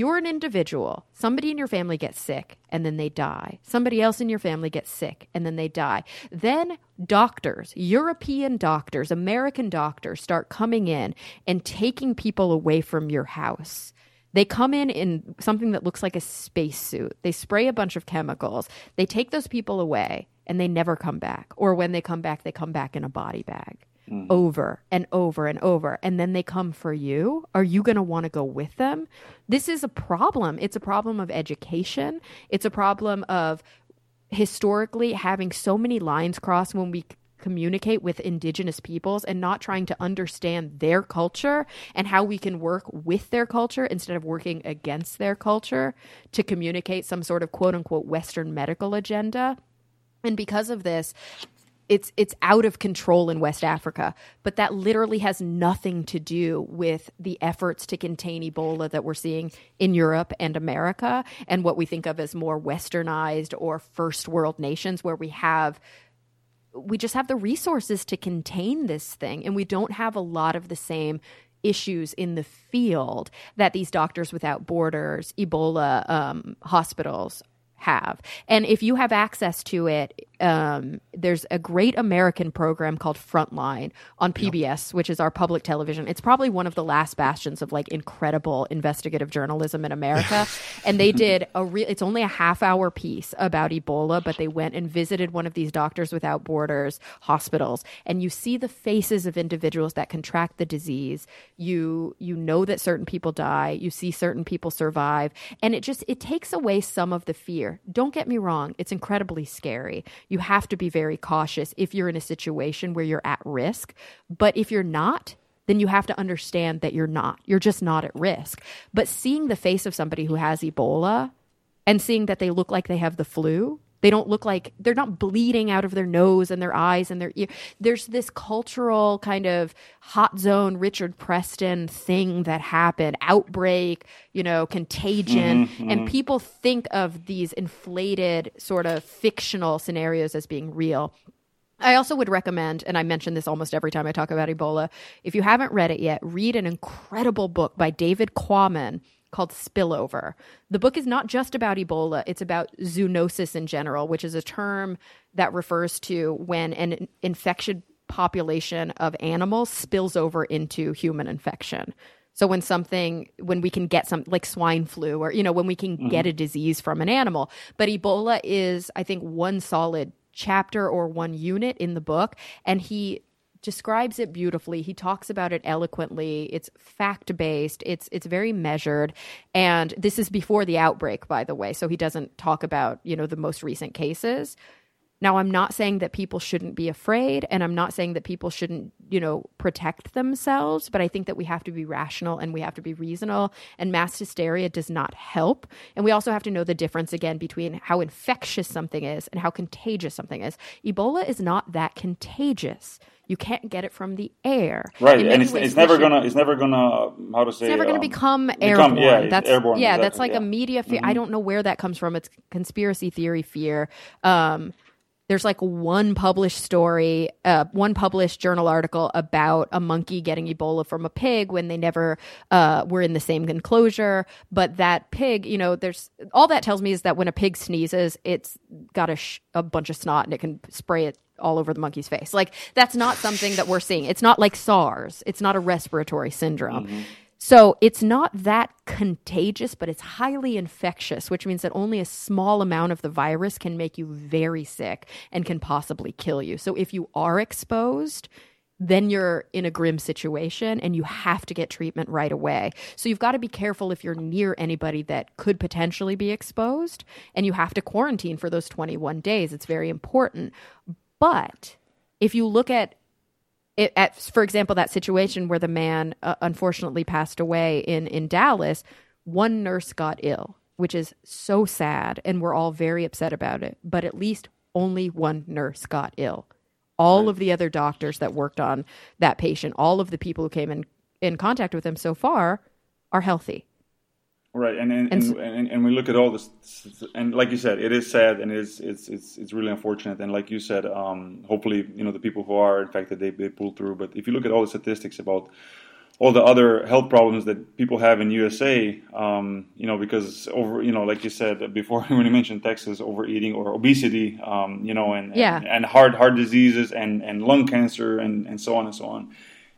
you're an individual. Somebody in your family gets sick and then they die. Somebody else in your family gets sick and then they die. Then doctors, European doctors, American doctors start coming in and taking people away from your house. They come in in something that looks like a spacesuit. They spray a bunch of chemicals. They take those people away and they never come back. Or when they come back, they come back in a body bag mm. over and over and over, and then they come for you, are you going to want to go with them? This is a problem. It's a problem of education. It's a problem of historically having so many lines crossed when we communicate with indigenous peoples and not trying to understand their culture and how we can work with their culture instead of working against their culture to communicate some sort of quote unquote Western medical agenda. And because of this, it's it's out of control in West Africa, but that literally has nothing to do with the efforts to contain Ebola that we're seeing in Europe and America and what we think of as more westernized or first world nations where we have we just have the resources to contain this thing. And we don't have a lot of the same issues in the field that these doctors without borders ebola um, hospitals have. And if you have access to it, um, there's a great American program called Frontline on PBS, yep. which is our public television. It's probably one of the last bastions of like incredible investigative journalism in America. and they did a real, it's only a half hour piece about Ebola, but they went and visited one of these Doctors Without Borders hospitals. And you see the faces of individuals that contract the disease. You, you know that certain people die. You see certain people survive. And it just, it takes away some of the fear. Don't get me wrong. It's incredibly scary you have to be very cautious if you're in a situation where you're at risk. But if you're not, then you have to understand that you're not. You're just not at risk. But seeing the face of somebody who has Ebola and seeing that they look like they have the flu they don't look like they're not bleeding out of their nose and their eyes and their ear. There's this cultural kind of hot zone Richard Preston thing that happened, outbreak, you know, contagion. Mm-hmm, mm-hmm. And people think of these inflated sort of fictional scenarios as being real. I also would recommend, and I mention this almost every time I talk about Ebola, if you haven't read it yet, read an incredible book by David Quammen called Spillover. The book is not just about Ebola, it's about zoonosis in general, which is a term that refers to when an infection population of animals spills over into human infection. So when something, when we can get some like swine flu or, you know, when we can mm-hmm. get a disease from an animal. But Ebola is, I think, one solid chapter or one unit in the book. And he describes it beautifully. He talks about it eloquently. It's fact based. It's it's very measured. And this is before the outbreak, by the way. So he doesn't talk about you know the most recent cases. Now, I'm not saying that people shouldn't be afraid, and I'm not saying that people shouldn't, you know, protect themselves, but I think that we have to be rational and we have to be reasonable, and mass hysteria does not help. And we also have to know the difference again between how infectious something is and how contagious something is. Ebola is not that contagious. You can't get it from the air. Right, and it's, it's never gonna it's never gonna how to say it's never going um, to become become- airborne. yeah, that's airborne, yeah, exactly, that's like yeah. Mm-hmm. a media fear. I don't know where that comes from. It's conspiracy theory fear. Um, there's like one published story, uh, one published journal article about a monkey getting Ebola from a pig when they never uh, were in the same enclosure. But that pig, you know, there's all that tells me is that when a pig sneezes, it's got a, sh- a bunch of snot and it can spray it all over the monkey's face. Like that's not something that we're seeing. It's not like SARS. It's not a respiratory syndrome. So it's not that contagious, but it's highly infectious, which means that only a small amount of the virus can make you very sick and can possibly kill you. So if you are exposed, then you're in a grim situation and you have to get treatment right away. So you've got to be careful if you're near anybody that could potentially be exposed and you have to quarantine for those 21 days. It's very important. But if you look at it, at, for example, that situation where the man uh, unfortunately passed away in in Dallas, one nurse got ill, which is so sad, and we're all very upset about it. But at least only one nurse got ill. All of the other doctors that worked on that patient, all of the people who came in in contact with him so far, are healthy. Right, and and, And and, and, we look at all this, and like you said, it is sad and it is it's it's it's really unfortunate. And like you said, um, hopefully, you know, the people who are infected they they pull through. But if you look at all the statistics about all the other health problems that people have in USA, um, you know, because over, you know, like you said before when you mentioned Texas, overeating or obesity, um, you know, and Yeah. and, and heart heart diseases and and lung cancer and and so on and so on.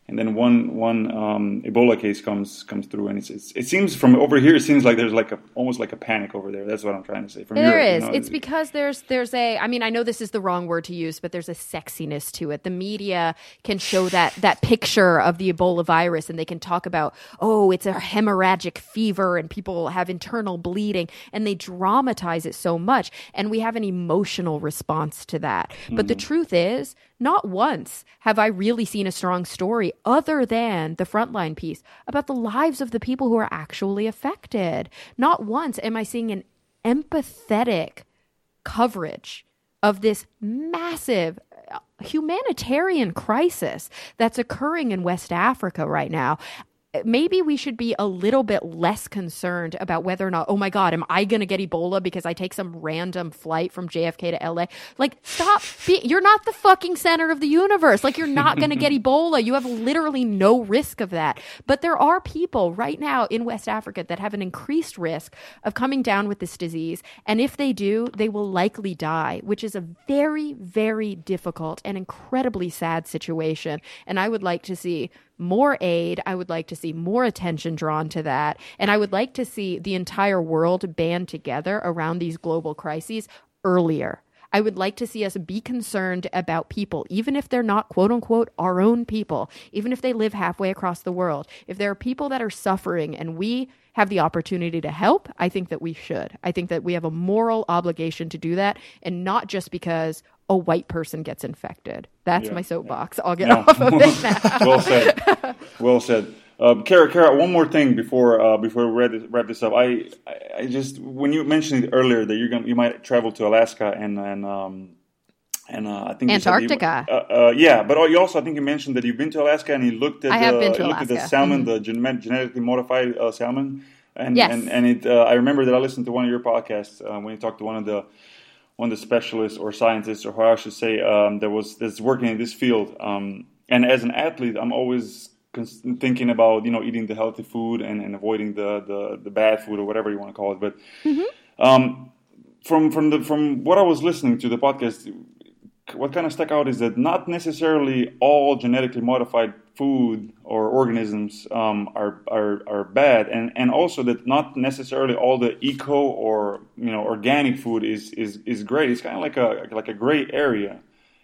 And then one one um, Ebola case comes comes through, and it's, it's it seems from over here it seems like there's like a almost like a panic over there. That's what I'm trying to say. From There Europe, you know, It's because there's there's a. I mean, I know this is the wrong word to use, but there's a sexiness to it. The media can show that that picture of the Ebola virus, and they can talk about, oh, it's a hemorrhagic fever, and people have internal bleeding, and they dramatize it so much, and we have an emotional response to that. But the truth is, not once have I really seen a strong story other than the frontline piece about the lives of the people who are actually affected. Not once am I seeing an empathetic coverage of this massive uh, humanitarian crisis that's occurring in West Africa right now. Maybe we should be a little bit less concerned about whether or not, oh my God, am I going to get Ebola because I take some random flight from JFK to LA? Like, stop. Be, you're not the fucking center of the universe. Like, you're not going to get Ebola. You have literally no risk of that. But there are people right now in West Africa that have an increased risk of coming down with this disease. And if they do, they will likely die, which is a very, very difficult and incredibly sad situation. And I would like to see more aid. I would like to see more attention drawn to that. And I would like to see the entire world band together around these global crises earlier. I would like to see us be concerned about people, even if they're not quote unquote our own people, even if they live halfway across the world. If there are people that are suffering and we have the opportunity to help, I think that we should. I think that we have a moral obligation to do that and not just because a white person gets infected. That's Yeah, my soapbox. I'll get Yeah. off of it now. well said. Well said. Um, Cara, Cara, one more thing before uh, before we wrap this, wrap this up. I, I I just when you mentioned earlier that you're going you might travel to Alaska and and um, and uh, I think that you- Antarctica. uh, uh, yeah, but you also I think you mentioned that you've been to Alaska and you looked at I have the, been to you looked at the salmon, the gen- genetically modified uh, salmon, and Yes. and and it. Uh, I remember that I listened to one of your podcasts uh, when you talked to one of the one of the specialists or scientists, or how I should say, um, that was that's working in this field. Um, and as an athlete, I'm always cons- thinking about you know eating the healthy food and, and avoiding the, the the bad food or whatever you want to call it. But um, from from the from what I was listening to the podcast, what kind of stuck out is that not necessarily all genetically modified food or organisms um, are, are are bad, and and also that not necessarily all the eco or you know organic food is is is great. It's kind of like a like a gray area,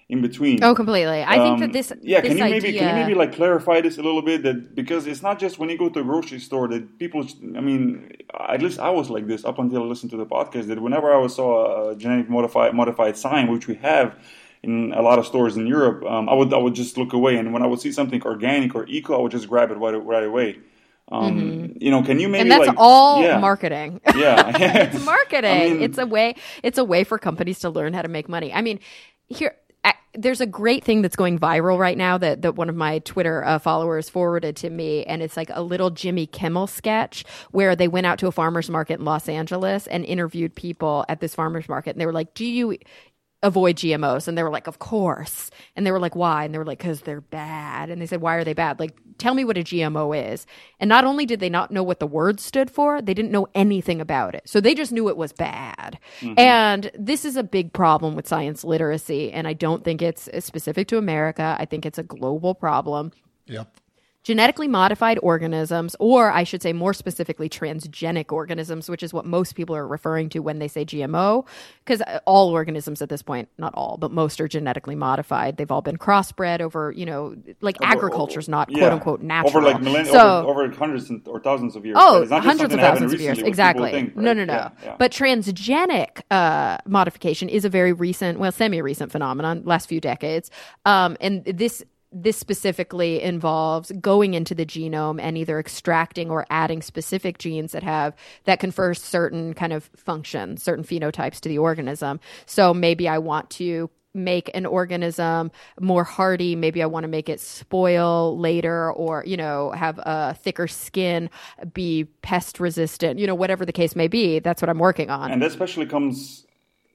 in between. Oh, completely. I think that Um, this yeah, this can you idea, maybe can you maybe like clarify this a little bit that because it's not just when you go to a grocery store that people. I mean, at least I was like this up until I listened to the podcast. That whenever I saw a genetic modified modified sign, which we have in a lot of stores in Europe, um, I would I would just look away, and when I would see something organic or eco, I would just grab it right, right away. Um, You know, can you maybe Mm-hmm. and that's like all yeah, marketing. Yeah, it's marketing. I mean- it's a way. It's a way for companies to learn how to make money. I mean, here. There's a great thing that's going viral right now that, that one of my Twitter uh, followers forwarded to me, and it's like a little Jimmy Kimmel sketch where they went out to a farmer's market in Los Angeles and interviewed people at this farmer's market, and they were like, "Do you avoid GMOs? And they were like, Of course. And they were like, Why? And they were like, Because they're bad. And they said, Why are they bad? Like, tell me what a GMO is. And not only did they not know what the word stood for, they didn't know anything about it. So they just knew it was bad. Mm-hmm. And this is a big problem with science literacy. And I don't think it's specific to America, I think it's a global problem Yep. Genetically modified organisms, or I should say more specifically, transgenic organisms, which is what most people are referring to when they say GMO, because all organisms at this point, not all, but most are genetically modified. They've all been crossbred over, you know, like agriculture's not Yeah. quote unquote natural. over like millennia, so, over, over hundreds or thousands of years. Oh, It's not hundreds of something that happened thousands of years. Exactly. think, No, no, no. Yeah, yeah. But transgenic uh, modification is a very recent, well, semi-recent phenomenon, last few decades. Um, and this this specifically involves going into the genome and either extracting or adding specific genes that have that confer certain kind of functions, certain phenotypes to the organism. So maybe I want to make an organism more hardy. Maybe i want to make it spoil later or you know have a thicker skin be pest resistant you know whatever the case may be. That's what i'm working on. And that especially comes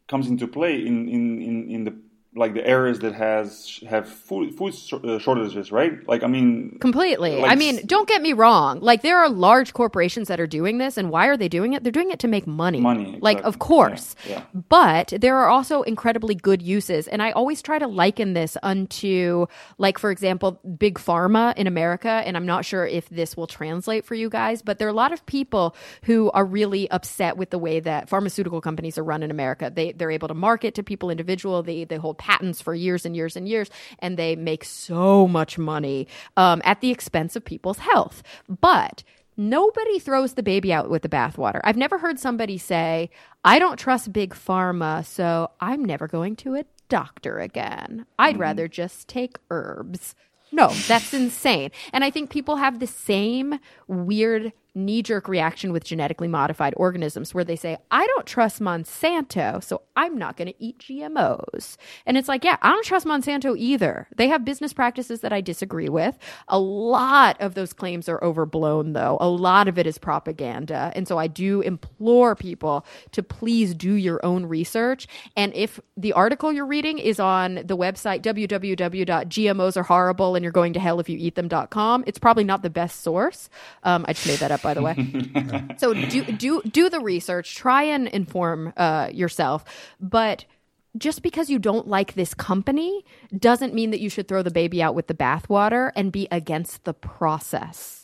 comes into play in in in, in the like the areas that has have food food uh, shortages, right? Like I mean, Completely. like I mean, don't get me wrong. Like there are large corporations that are doing this and why are they doing it? They're doing it to make money. Money, Like of course. Yeah, yeah. But there are also incredibly good uses and I always try to liken this unto like for example, big pharma in America and I'm not sure if this will translate for you guys, but there are a lot of people who are really upset with the way that pharmaceutical companies are run in America. They they're able to market to people individual, they they hold patents for years and years and years and they make so much money um, at the expense of people's health. But nobody throws the baby out with the bathwater. I've never heard somebody say, I don't trust big pharma, so I'm never going to a doctor again. I'd rather just take herbs. No, that's insane. And I think people have the same weird knee jerk reaction with genetically modified organisms where they say, I don't trust Monsanto, so I'm not going to eat GMOs. And it's like, yeah, I don't trust Monsanto either. They have business practices that I disagree with. A lot of those claims are overblown, though. A lot of it is propaganda. And so I do implore people to please do your own research. And if the article you're reading is on the website www.gmos are horrible and you're going to hell if you eat them.com, it's probably not the best source. Um, I just made that up, by the way. so do do do the research. Try and inform uh, yourself, but just because you don't like this company doesn't mean that you should throw the baby out with the bathwater and be against the process.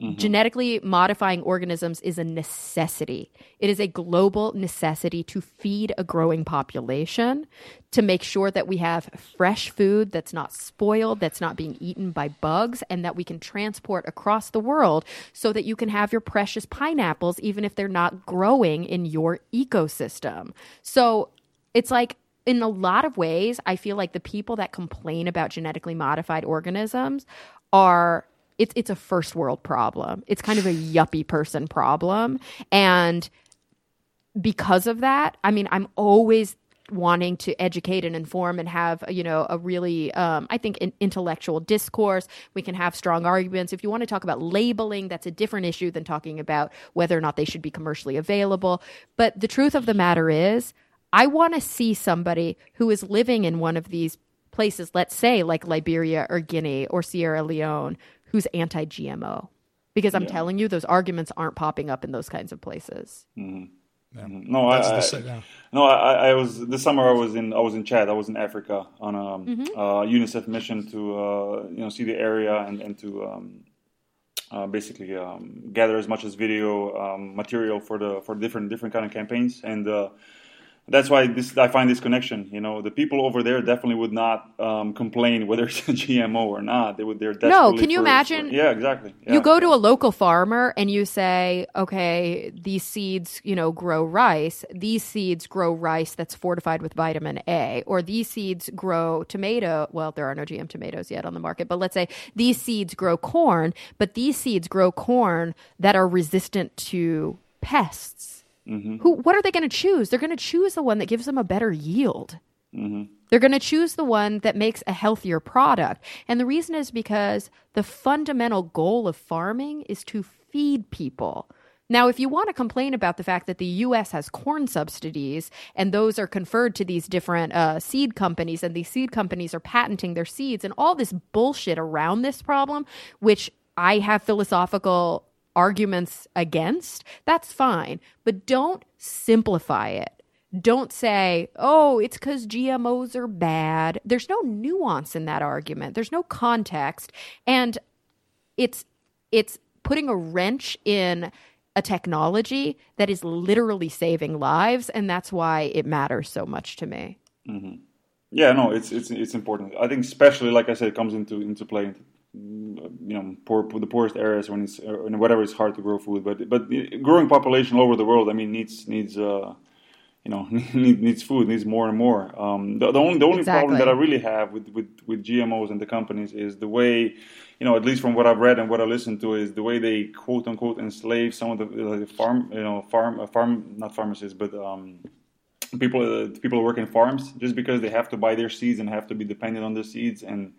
Mm-hmm. Genetically modifying organisms is a necessity. It is a global necessity to feed a growing population, to make sure that we have fresh food that's not spoiled, that's not being eaten by bugs, and that we can transport across the world so that you can have your precious pineapples, even if they're not growing in your ecosystem. So it's like, in a lot of ways, I feel like the people that complain about genetically modified organisms are it's it's a first world problem. It's kind of a yuppie person problem. And because of that, I mean, I'm always wanting to educate and inform and have you know a really um, i think an intellectual discourse we can have strong arguments if you want to talk about labeling that's a different issue than talking about whether or not they should be commercially available but the truth of the matter is i want to see somebody who is living in one of these places let's say like liberia or guinea or sierra leone who's anti-gmo because i'm telling you those arguments aren't popping up in those kinds of places no, That's I, the I, yeah. no, I, I was this summer. I was in I was in Chad. I was in Africa on a um, Mm-hmm. uh, UNICEF mission to uh, you know see the area and and to um, uh, basically um, gather as much as video um, material for the for different different kind of campaigns and. That's why this I find this connection. You know, the people over there definitely would not um, complain whether it's a GMO or not. They would. They're No, can you for- imagine- for- yeah, exactly. You go to a local farmer and you say, okay, these seeds, you know, grow rice. These seeds grow rice that's fortified with vitamin A, or these seeds grow tomato. Well, there are no GM tomatoes yet on the market, but let's say these seeds grow corn, but these seeds grow corn that are resistant to pests. Who? What are they going to choose? They're going to choose the one that gives them a better yield. They're going to choose the one that makes a healthier product. And the reason is because the fundamental goal of farming is to feed people. Now, if you want to complain about the fact that the U.S. has corn subsidies and those are conferred to these different uh, seed companies, and these seed companies are patenting their seeds and all this bullshit around this problem, which I have philosophical arguments against, that's fine. But don't simplify it don't say, oh, it's because GMOs are bad. There's no nuance in that argument. There's no context. And it's it's putting a wrench in a technology that is literally saving lives, and that's why it matters so much to me. Mm-hmm. Yeah, no, it's it's it's important. I think especially like I said, it comes into into play. You know, poor the poorest areas when it's or whatever it's hard to grow food, but but the growing population all over the world. I mean, needs needs uh, you know need, needs food, needs more and more. Um, the, the only the only problem that I really have with, with with GMOs and the companies is the way you know, at least from what I've read and what I listened to, is the way they quote unquote enslave some of the, the farm you know farm uh, farm not pharmacists but um, people uh, people who work in farms just because they have to buy their seeds and have to be dependent on the seeds and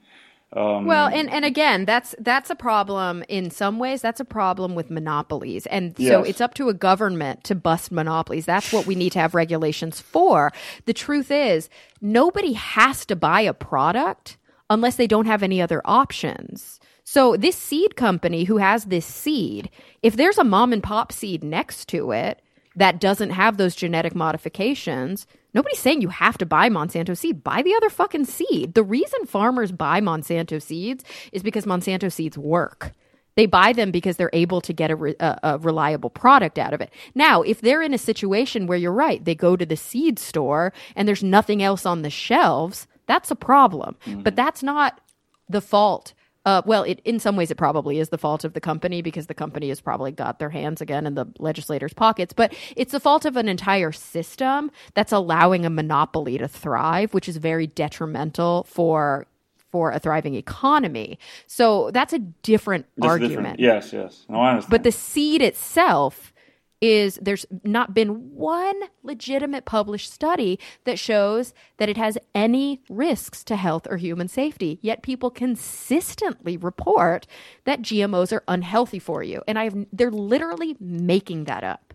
um, Well, and, and again, that's that's a problem in some ways. That's a problem with monopolies, and so it's up to a government to bust monopolies. That's what we need to have regulations for. The truth is, nobody has to buy a product unless they don't have any other options. So this seed company who has this seed, if there's a mom and pop seed next to it that doesn't have those genetic modifications, nobody's saying you have to buy Monsanto seed. Buy the other fucking seed. The reason farmers buy Monsanto seeds is because Monsanto seeds work. They buy them because they're able to get a, re- a, a reliable product out of it. Now, if they're in a situation where you're right, they go to the seed store and there's nothing else on the shelves, that's a problem. Mm-hmm. But that's not the fault. Uh, well, it, in some ways, it probably is the fault of the company because the company has probably got their hands again in the legislators' pockets. But it's the fault of an entire system that's allowing a monopoly to thrive, which is very detrimental for for a thriving economy. So that's a different just argument. different. Yes, yes. No, I understand. But the seed itself is there's not been one legitimate published study that shows that it has any risks to health or human safety. Yet people consistently report that GMOs are unhealthy for you. And I've they're literally making that up.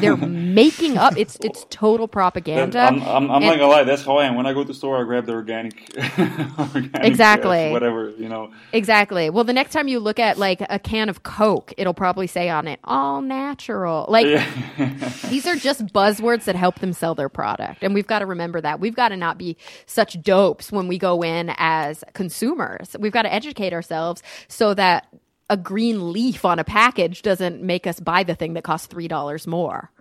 They're making up it's it's total propaganda. I'm, I'm, I'm not gonna lie. That's how I am. When I go to the store, I grab the organic, organic Exactly. uh, whatever you know. Exactly. Well, the next time you look at like a can of Coke, it'll probably say on it all natural. Like these are just buzzwords that help them sell their product. And we've got to remember that. We've got to not be such dopes when we go in as consumers. We've got to educate ourselves so that a green leaf on a package doesn't make us buy the thing that costs $3 more.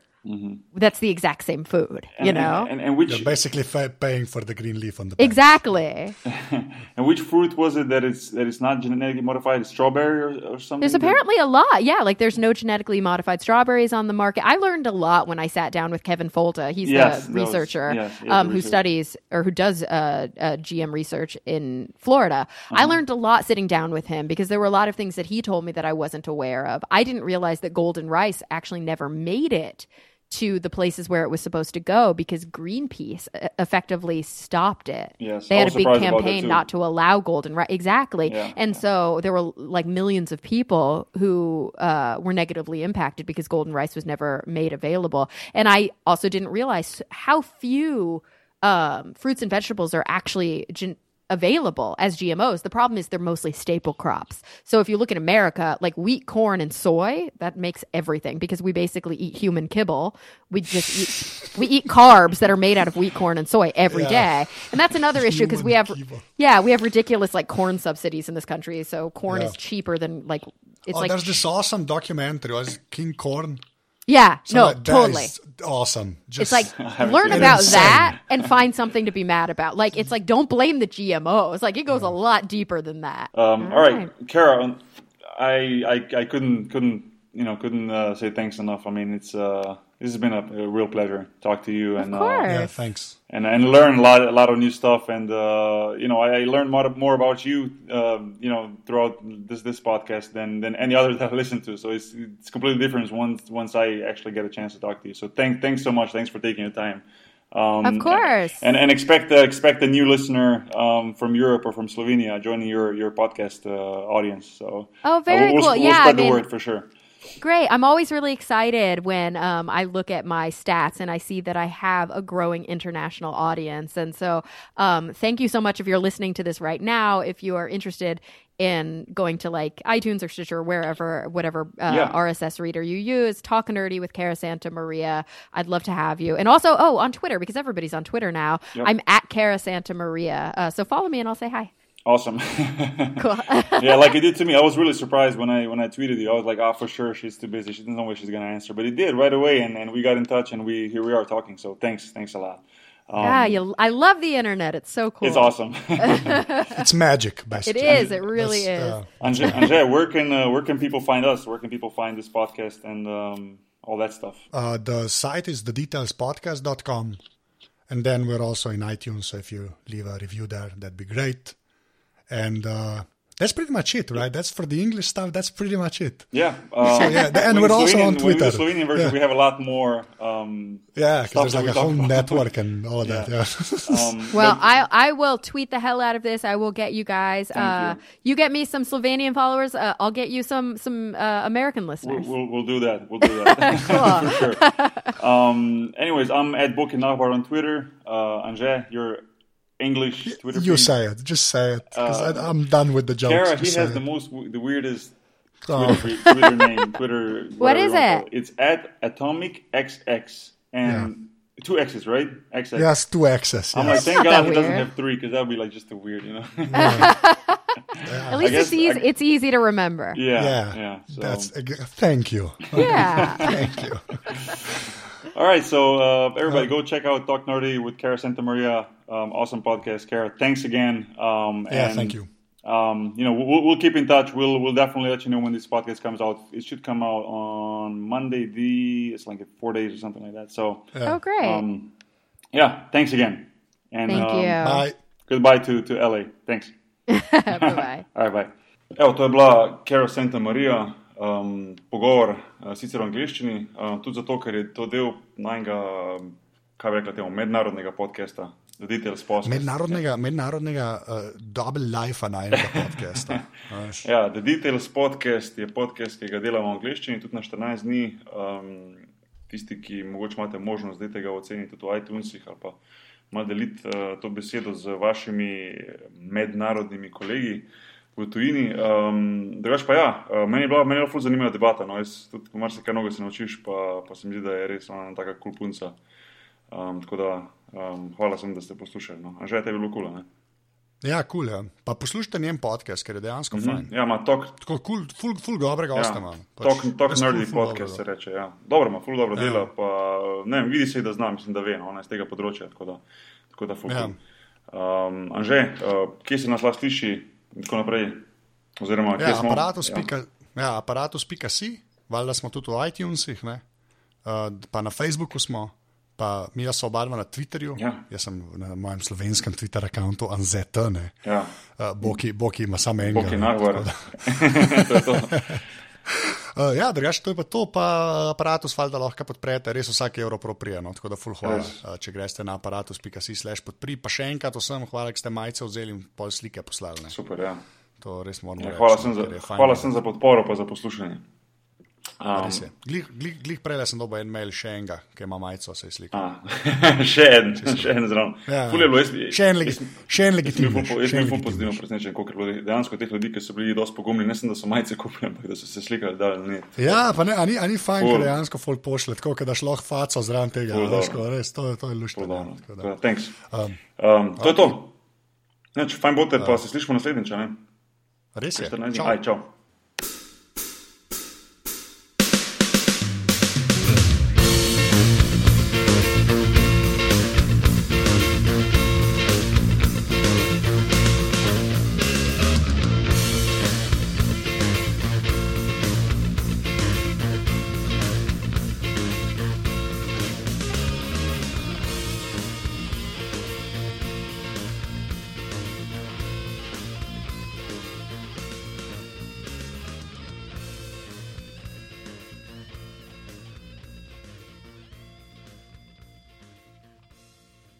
That's the exact same food, you know? and, and which You're basically fa- paying for the green leaf on the back. exactly. and which fruit was it that it's that it's not genetically modified? Strawberry or, or something? There's apparently a lot. Yeah, like there's no genetically modified strawberries on the market. I learned a lot when I sat down with Kevin Folta. He's Yes, the that was- researcher yes, he um, the who researcher. studies or who does uh, uh, GM research in Florida. Uh-huh. I learned a lot sitting down with him because there were a lot of things that he told me that I wasn't aware of. I didn't realize that golden rice actually never made it to the places where it was supposed to go because Greenpeace uh, effectively stopped it. Yes, they I had a big surprised about that campaign not to allow golden rice. Exactly. Yeah, and so there were like millions of people who uh, were negatively impacted because golden rice was never made available. And I also didn't realize how few um, fruits and vegetables are actually gen- available as GMOs. The problem is they're mostly staple crops. So if you look at America, like wheat, corn, and soy, that makes everything because we basically eat human kibble. We just eat we eat carbs that are made out of wheat, corn, and soy every day, Yeah. and that's another issue because we have kibble. yeah we have ridiculous like corn subsidies in this country. So corn Yeah. is cheaper than like it's oh, like there's this awesome documentary. Was King Corn? Yeah, So no, that- that totally. is awesome. Just, It's like learn about Insane. that and find something to be mad about. Like it's like don't blame the GMOs. Like it goes a lot deeper than that. Um, all right, Cara, um, I, I I couldn't couldn't you know couldn't uh, say thanks enough. I mean, it's uh, this has been a, a real pleasure to talk to you and Of uh, yeah, thanks. and and learn a lot a lot of new stuff. And uh, you know, I, I learned more more about you um, you know throughout this this podcast than than any other that I listened to. So it's it's completely different once once I actually get a chance to talk to you. So thank thanks so much. Thanks for taking your time. Um, Of course. and and expect uh, expect a new listener um, from Europe or from Slovenia joining your your podcast uh, audience. So Oh, uh, very we'll, cool. We'll Yeah, spread I the word for sure. Great. I'm always really excited when um, I look at my stats and I see that I have a growing international audience. And so, um, thank you so much if you're listening to this right now. If you are interested in going to like iTunes or Stitcher or wherever, whatever uh, Yeah. RSS reader you use, Talk Nerdy with Cara Santa Maria. I'd love to have you. And also, oh, on Twitter, because everybody's on Twitter now, Yep. I'm at Cara Santa Maria. Uh, so follow me and I'll say hi. Awesome. Cool. yeah, like it did to me. I was really surprised when I when I tweeted you. I was like, "Ah, for sure, she's too busy. She doesn't know what she's gonna answer." But it did right away, and, and we got in touch, and we here we are talking. So thanks, thanks a lot. Um, yeah, you, I love the internet. It's so cool. It's awesome. It's magic, basically. It is. It really That's, is. uh, Anže, Anže, where can uh, where can people find us? Where can people find this podcast and um, all that stuff? Uh, the site is the thedetailspodcast.com. And then we're also in iTunes. So if you leave a review there, that'd be great. And uh, that's pretty much it, right? That's for the English stuff. That's pretty much it. Yeah, uh, yeah, and with we're the also Slovenian- on with Twitter. the Slovenian version, Yeah. we have a lot more. Um, Yeah, because there's like a whole about. network and all of that. Yeah. um, Well, but- I I will tweet the hell out of this. I will get you guys. Uh, you. you. get me some Slovenian followers. Uh, I'll get you some some uh, American We'll, listeners. we'll, we'll do that. We'll do that for sure. Um, anyways, I'm at Book and Nachbar on Twitter. Uh, Anže, your English Twitter. you feed. say it. Just say it. Because I'm done with the jokes. Cara, he has say the most, the weirdest Oh. Twitter, feed- Twitter name. Twitter. What whatever is you wanna it? It's at Atomic XX and two X's, right? XX. Yes, two X's. I'm like, thank God that he doesn't have three, because that'd be like just a weird, you know. At least guess it's easy. I- it's easy to remember. yeah, yeah, yeah. So. that's thank you, Yeah. thank you. All right, so uh, everybody go check out Talk Nerdy with Cara Santa Maria. Um, awesome podcast, Cara. Thanks again. Um, Yeah, and, thank you. Um, you know, we'll, we'll keep in touch. We'll we'll definitely let you know when this podcast comes out. It should come out on Monday. The it's like four days or something like that. So Oh, great. um, yeah, thanks again. And Thank um, you. Bye. Goodbye to to LA. Thanks. bye bye. All right, bye. Evo, to je bila Cara Santa Maria, um, pogovor uh, sicer v angleščini, uh, tudi zato, ker je to del najnega, um, kaj bi rekla temu, mednarodnega podcasta, Details Podcast. Mednarodnega, mednarodnega uh, double life najnega podcasta. veš. Ja, The Details Podcast je podcast, ki ga delamo v angleščini, tudi na 14 dni. Um, tisti, ki mogoče imate možnost, da tega ocenite v iTunesih ali pa malo deliti uh, to besedo z vašimi mednarodnimi kolegi. V tujini. Um, Drugač pa ja, uh, meni je bila, meni je bila ful zanimiva debata. No, jaz tudi marsikaj novega se naučiš, pa, pa se mi zdi, da je res ona taka kul punca. Um, tako da um, hvala sem, da ste poslušali. No. Že je bilo kul, ne? Ja, kul. Ja. Pa poslušajte njen podcast, ker je dejansko mm -hmm. fajn. Ja, ima tok, Tako kul, ful, ful dobrega gosta ima. Pač Tok, tok ful, nerdy ful podcast se dobrega. reče. Ja. Dobro, ima ful dobro Ja. dela, pa ne vem, vidi se, da zna, mislim, da ve, no, je z tega področja, tako da, tako da ful. Ja. Ja. Um, Anže, uh, kje se nas lahko sliši tako naprej? Oziroma, Ja, smo? aparatus.si, ja, aparatus.si, valjda smo tudi v iTunesih, ne? Uh, pa na Facebooku smo, pa mi jaz oba dva na Twitterju. Ja. Jaz sem na mojem slovenskem Twitter računu Anzeta, ne. Ja, Uh, Boki, Boki ima samo enega. Boki to. Uh, ja, drugače to je pa to, pa aparatus valjda lahko podprete, res vsak evro proprijeno, tako da full hvala. Res. Uh, če greste na aparatus.si slash podpri, pa še enkrat vsem hvala, ker ste majice vzeli in pol slike poslali. Ne. Super, ja. To res moramo ja reči. hvala, no, sem za, hvala sem za podporo, pa za poslušanje. Um. Glih, glih, glih prej sem dobil en mail še enega, ki ima majico, se je slikal. še en, še en zraven. Ja. Je bilo, jaz, Še en, legi, še en sem ful- jaz sem bil pozitivno presenečen, koliko je bilo dejansko teh ljudi, ki so bili dosti pogumni. Ne samo, da so majice kupili, ampak da so se slikali, da ne. Ja, pa ne, a ni, a ni fajn, ker dejansko folk pošle, tako da lahko faco zraven tega. Ful, Veš, dobro. ko, res, to, je- to je luštno. Um, Um, to je to. Neč, fajn bote, pa se slišimo naslednjič, res je. 14 dni. Čau. Aj, čau.